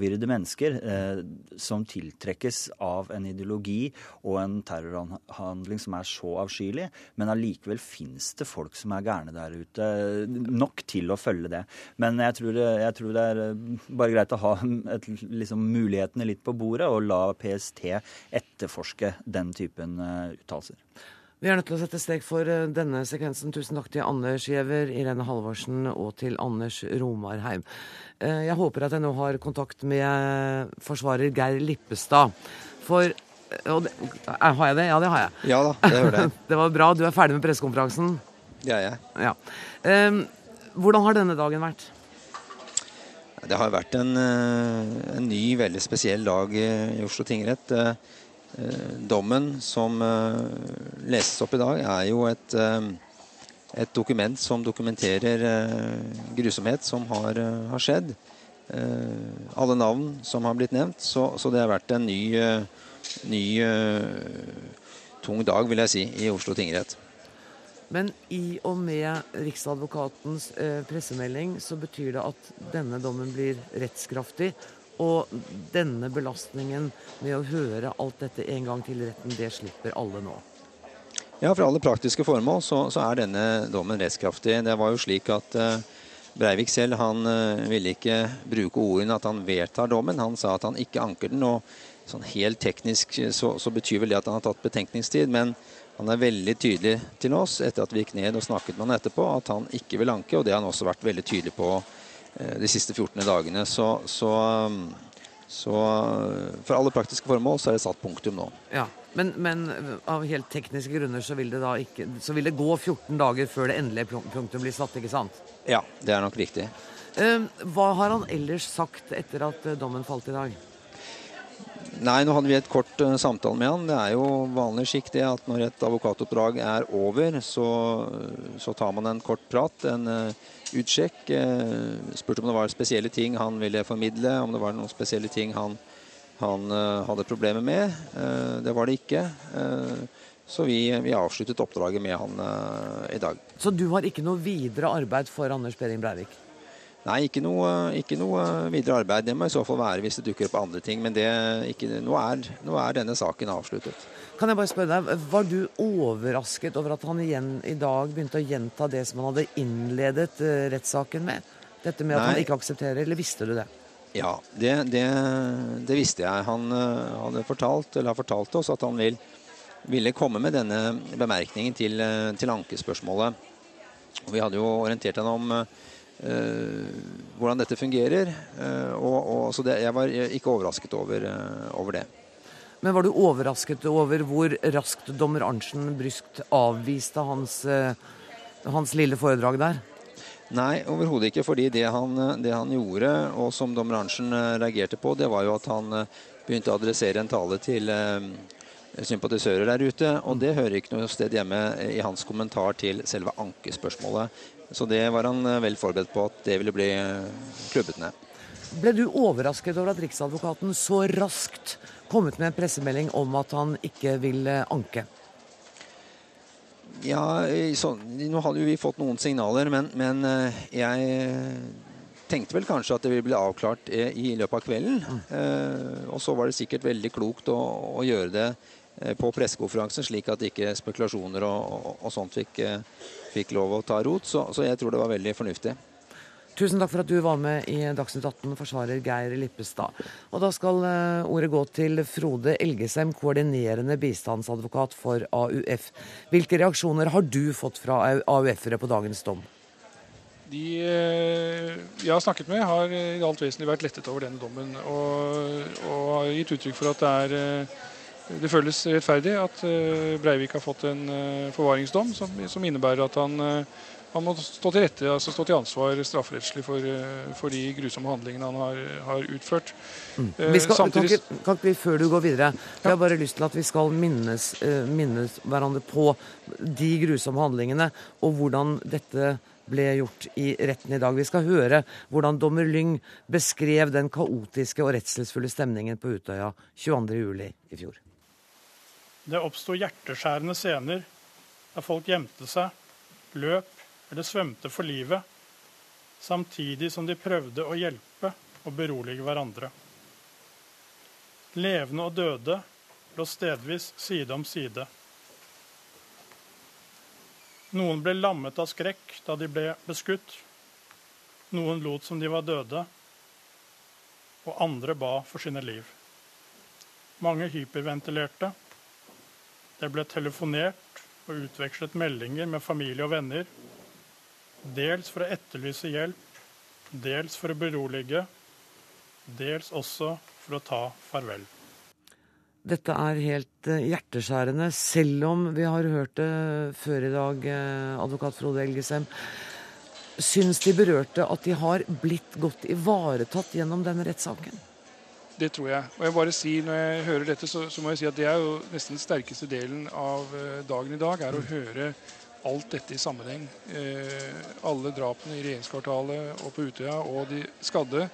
sinnsforvirrede mennesker eh, som tiltrekkes av en ideologi og en terrorhandling som er så avskyelig, men allikevel fins det folk som er gærne der ute, nok til å følge det. Men jeg tror, jeg tror det er eh, bare greit å ha et, liksom, mulighetene litt på bordet og la PST etterforske den typen uh, uttalelser. Vi er nødt til å sette strek for eh, denne sekvensen. Tusen takk til Anders Giæver, Irene Halvorsen og til Anders Romarheim. Eh, jeg håper at jeg nå har kontakt med forsvarer Geir Lippestad. For det, Har jeg det? Ja, det har jeg. Ja da, det hører jeg. det var bra. Du er ferdig med pressekonferansen? Det er jeg. Ja. Hvordan har denne dagen vært? Det har vært en, en ny, veldig spesiell dag i Oslo tingrett. Eh, dommen som eh, leses opp i dag, er jo et, eh, et dokument som dokumenterer grusomhet som har, har, skjedd. Alle navn som har blitt nevnt. Så, så det har vært en ny, ny tung dag, vil jeg si, i Oslo tingrett. Men i og med Riksadvokatens pressemelding så betyr det at denne dommen blir rettskraftig, og denne belastningen med å høre alt dette en gang til retten, det slipper alle nå. Ja, for alle praktiske formål så, så er denne dommen rettskraftig. Det var jo slik at uh, Breivik selv han uh, ville ikke bruke ordene at han vedtar dommen. Han sa at han ikke anker den. og sånn Helt teknisk så, så betyr vel det at han har tatt betenkningstid. Men han er veldig tydelig til oss etter at vi gikk ned og snakket med han etterpå, at han ikke vil anke. Og det har han også vært veldig tydelig på Eh, de siste 14 dagene. Så, så, um, så, uh, for alle praktiske formål så er det satt punktum nå. Ja, men, men, av helt tekniske grunner så vil, det da ikke, så vil det gå 14 dager før det endelige punktum blir satt, ikke sant? Ja, det er nok riktig. Eh, hva har han ellers sagt etter at eh, dommen falt i dag? Nei, nå hadde vi et kort uh, samtale med han. Det er jo vanlig skikk det at når et advokatoppdrag er over, så, så tar man en kort prat. en uh, utsjekk. Uh, spurte om det var spesielle ting han ville formidle, om det var noen spesielle ting han, han eh, hadde problemer med. Eh, det var det ikke. Så vi, vi, avsluttet oppdraget med han i dag. Så du har ikke noe videre arbeid for Anders Behring Breivik? Nei, ikke noe, ikke noe, videre arbeid. Det må i så fall være hvis det dukker opp andre ting. Men det, ikke, nå, er, nå er denne saken avsluttet. Kan jeg bare spørre deg, Var du overrasket over at han igjen i dag begynte å gjenta det som han hadde innledet uh, rettssaken med? Dette med at Nei. han ikke aksepterer, eller visste du det? Ja, det, det, det visste jeg. Han uh, hadde fortalt, eller har fortalt oss at han vil, ville komme med denne bemerkningen til, uh, til ankespørsmålet. Vi hadde jo orientert han om hvordan dette fungerer. Og, og, så det, jeg var ikke overrasket over, over det. Men var du overrasket over hvor raskt dommer Arntzen bryskt avviste hans, eh, hans lille foredrag der? Nei, overhodet ikke. fordi det han, det han, gjorde, og som dommer Arntzen eh, reagerte på, det var jo at han eh, begynte å adressere en tale til eh, sympatisører der ute. Og det hører ikke noe sted hjemme i hans kommentar til selve ankespørsmålet. Så det var han vel forberedt på at det ville bli klubbet ned. Ble du overrasket over at Riksadvokaten så raskt kom ut med en pressemelding om at han ikke vil eh, anke? Ja, så, nå hadde jo vi fått noen signaler, men, men, eh, jeg tenkte vel kanskje at det ville bli avklart eh, i løpet av kvelden. Mm. Eh, og så var det sikkert veldig klokt å, å gjøre det på pressekonferansen, slik at ikke spekulasjoner og, og, og sånt fikk, fikk, lov å ta rot. Så, så jeg tror det var veldig fornuftig. Tusen takk for at du var med i Dagsnytt 18, forsvarer Geir Lippestad. Og da skal eh, ordet gå til Frode Elgesem, koordinerende bistandsadvokat for AUF. Hvilke reaksjoner har du fått fra AUF-ere på dagens dom? De eh, jeg har snakket med, har i alt vesentlig vært lettet over denne dommen. Og, og har gitt uttrykk for at det er eh, det føles rettferdig at Breivik har fått en forvaringsdom som, som innebærer at han han må stå til rette, altså stå til ansvar strafferettslig for, eh, for, de grusomme handlingene han har, har utført. Mm. Eh, vi skal, Samtidig... kan, ikke, kan ikke vi, Før du går videre, jeg har bare lyst til at vi skal minnes, minnes hverandre på de grusomme handlingene, og hvordan dette ble gjort i retten i dag. Vi skal høre hvordan dommer Lyng beskrev den kaotiske og redselsfulle stemningen på Utøya 22.07. i fjor. Det oppsto hjerteskjærende scener der folk gjemte seg, løp eller svømte for livet, samtidig som de prøvde å hjelpe og berolige hverandre. Levende og døde lå stedvis side om side. Noen ble lammet av skrekk da de ble beskutt. Noen lot som de var døde, og andre ba for sine liv. Mange hyperventilerte. Det ble telefonert og utvekslet meldinger med familie og venner. Dels for å etterlyse hjelp, dels for å berolige, dels også for å ta farvel. Dette er helt eh, hjerteskjærende, selv om vi har hørt det før i dag, eh, advokat Frode Elgesem. Syns de berørte at de har blitt godt ivaretatt gjennom denne rettssaken? Det tror jeg. Og jeg bare sier, Når jeg hører dette, så, så, må jeg si at det er jo nesten den sterkeste delen av eh, dagen i dag. er å høre alt dette i sammenheng. Eh, alle drapene i regjeringskvartalet og på Utøya og de skadde.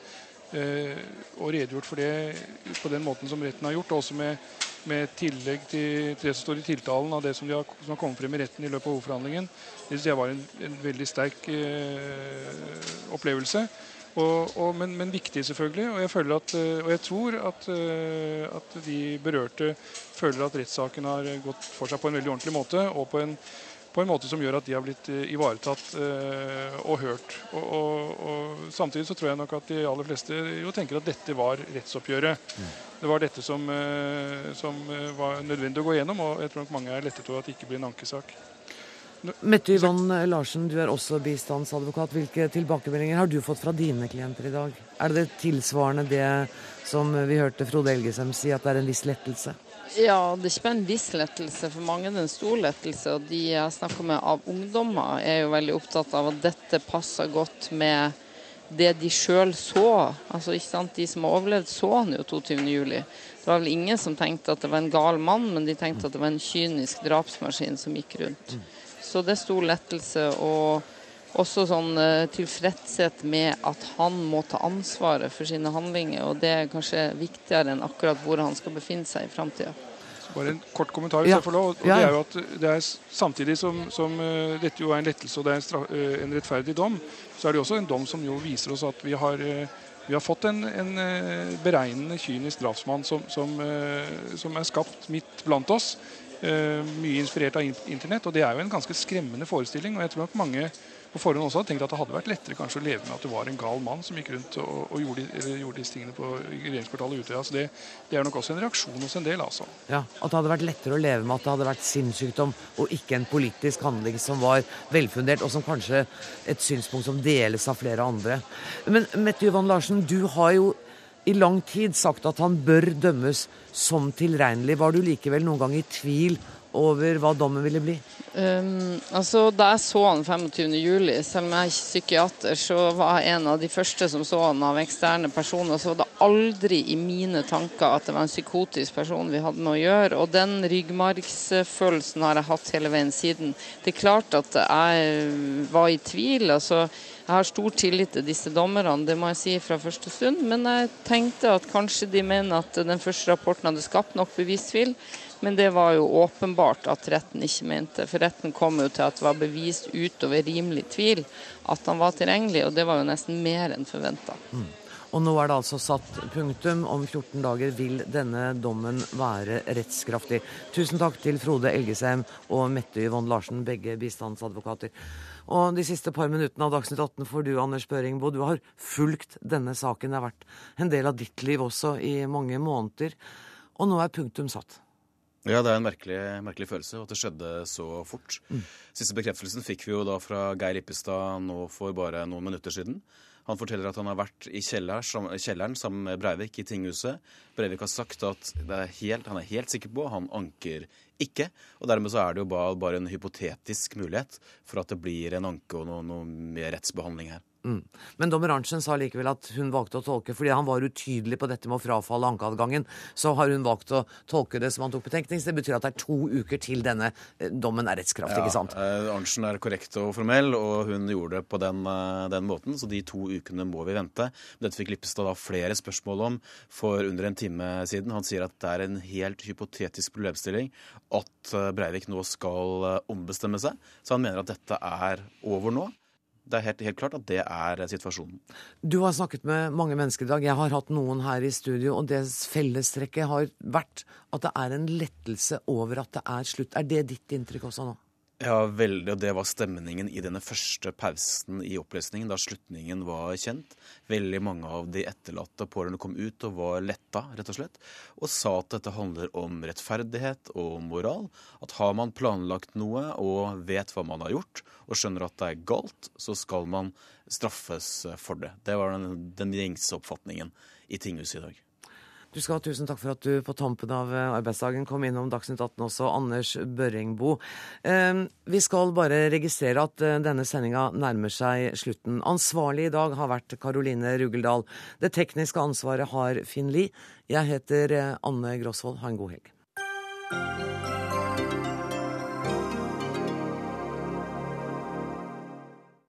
Eh, og redegjort for det på den måten som retten har gjort. Også med, med tillegg til, til, det som står i tiltalen av det som, de har, som har kommet frem i retten i løpet av hovedforhandlingen. Det synes jeg var en, en veldig sterk eh, opplevelse. Og, og, men, men, viktig, selvfølgelig. Og jeg, at, eh, og jeg tror at, eh, at, de berørte føler at rettssaken har gått for seg på en veldig ordentlig måte. og på en på en måte som gjør at de har blitt eh, ivaretatt og hørt. Og, og, Samtidig så tror jeg nok at de aller fleste jo tenker at dette var rettsoppgjøret. Mm. Det var dette som, som, var nødvendig å gå gjennom, og jeg tror nok mange er lettet over at det ikke blir en ankesak. Mette Yvonne Larsen, du er også bistandsadvokat. Hvilke tilbakemeldinger har du fått fra dine klienter i dag? Er det tilsvarende det som vi hørte Frode Elgesem si, at det er en viss lettelse? Ja, det er ikke bare en viss lettelse. For mange det er det en stor lettelse. Og de jeg snakker med av ungdommer, er jo veldig opptatt av at dette passer godt med det de sjøl så. Altså, ikke sant? De som har overlevd, så han jo 22.07. Det var vel ingen som tenkte at det var en gal mann, men de tenkte at det var en kynisk drapsmaskin som gikk rundt. Så det er stor lettelse. og også sånn uh, tilfredshet med at han må ta ansvaret for sine handlinger. Og det er kanskje viktigere enn akkurat hvor han skal befinne seg i framtida. Bare en kort kommentar, hvis ja. jeg får lov. Og det er jo at det er Samtidig som, som uh, dette jo er en lettelse og det er en, straf, uh, en, rettferdig dom, så er det også en dom som jo viser oss at vi har, vi har fått en, en beregnende, kynisk drapsmann som, som, som, er skapt midt blant oss. Mye inspirert av internett. Og det er jo en ganske skremmende forestilling. og jeg tror nok mange på forhånd også hadde tenkt at det hadde vært lettere kanskje å leve med at det var en gal mann som gikk rundt og, og gjorde, gjorde, disse tingene på regjeringskvartalet ute. Så det, det, er nok også en reaksjon hos en del, altså. Ja, At det hadde vært lettere å leve med at det hadde vært sinnssykdom og ikke en politisk handling som var velfundert, og som kanskje et synspunkt som deles av flere andre. Men Mette Yvonne Larsen, du har jo i lang tid sagt at han bør dømmes som tilregnelig. Var du likevel noen gang i tvil over hva dommen ville bli? Um, altså, Da jeg så han 25.07, selv om jeg er psykiater, så var jeg en av de første som så han av eksterne personer. Så var det aldri i mine tanker at det var en psykotisk person vi hadde med å gjøre. Og den ryggmargsfølelsen har jeg hatt hele veien siden. Det er klart at jeg var i tvil. altså jeg har stor tillit til disse dommerne, det må jeg si fra første stund. Men jeg tenkte at kanskje de mener at den første rapporten hadde skapt nok bevistvil. Men det var jo åpenbart at retten ikke mente. For retten kom jo til at det var bevist utover rimelig tvil at han var tilgjengelig, og det var jo nesten mer enn forventa. Mm. Og nå er det altså satt punktum. Om 14 dager vil denne dommen være rettskraftig. Tusen takk til Frode Elgesheim og Mette Yvonne Larsen, begge bistandsadvokater. Og de siste par minuttene av Dagsnytt 18 får du, Anders Børingbo. Du har fulgt denne saken. Det har vært en del av ditt liv også i mange måneder. Og nå er punktum satt. Ja, det er en merkelig, merkelig følelse at det skjedde så fort. Mm. Siste bekreftelsen fikk vi jo da fra Geir Ippestad nå for bare noen minutter siden. Han forteller at han har vært i kjelleren sammen med Breivik i tinghuset. Breivik har sagt at er helt, han er helt sikker på han anker ikke. Og dermed så er det jo bare, bare en hypotetisk mulighet for at det blir en anke og noe, noe mer rettsbehandling her. Mm. Men dommer Arntzen sa likevel at hun valgte å tolke fordi han var utydelig på dette med å frafalle ankeadgangen. Så har hun valgt å tolke det som han tok betenkning. Så det betyr at det er to uker til denne eh, dommen er rettskraftig, ja, ikke sant? Ja, Arntzen er korrekt og formell, og hun gjorde det på den, eh, den, måten. Så de to ukene må vi vente. Dette fikk Lippestad da flere spørsmål om for under en time siden. Han sier at det er en helt hypotetisk problemstilling at Breivik nå skal ombestemme seg. Så han mener at dette er over nå det er helt, helt, klart at det er situasjonen. Du har snakket med mange mennesker i dag. Jeg har hatt noen her i studio, og det fellestrekket har vært at det er en lettelse over at det er slutt. Er det ditt inntrykk også nå? Ja, veldig. Og det var stemningen i denne første pausen i opplesningen, da slutningen var kjent. Veldig mange av de etterlatte pårørende kom ut og var letta, rett og slett. Og sa at dette handler om rettferdighet og moral. At har man planlagt noe og vet hva man har gjort, og skjønner at det er galt, så skal man straffes for det. Det var den, den gjengse oppfatningen i tinghuset i dag. Du skal ha tusen takk for at du på tampen av eh, arbeidsdagen kom innom Dagsnytt 18 også, Anders Børringbo. Ehm, vi skal bare registrere at eh, denne sendinga nærmer seg slutten. Ansvarlig i dag har vært Karoline Rugeldal. Det tekniske ansvaret har Finn Lie. Jeg heter eh, Anne Grosvold. Ha en god helg.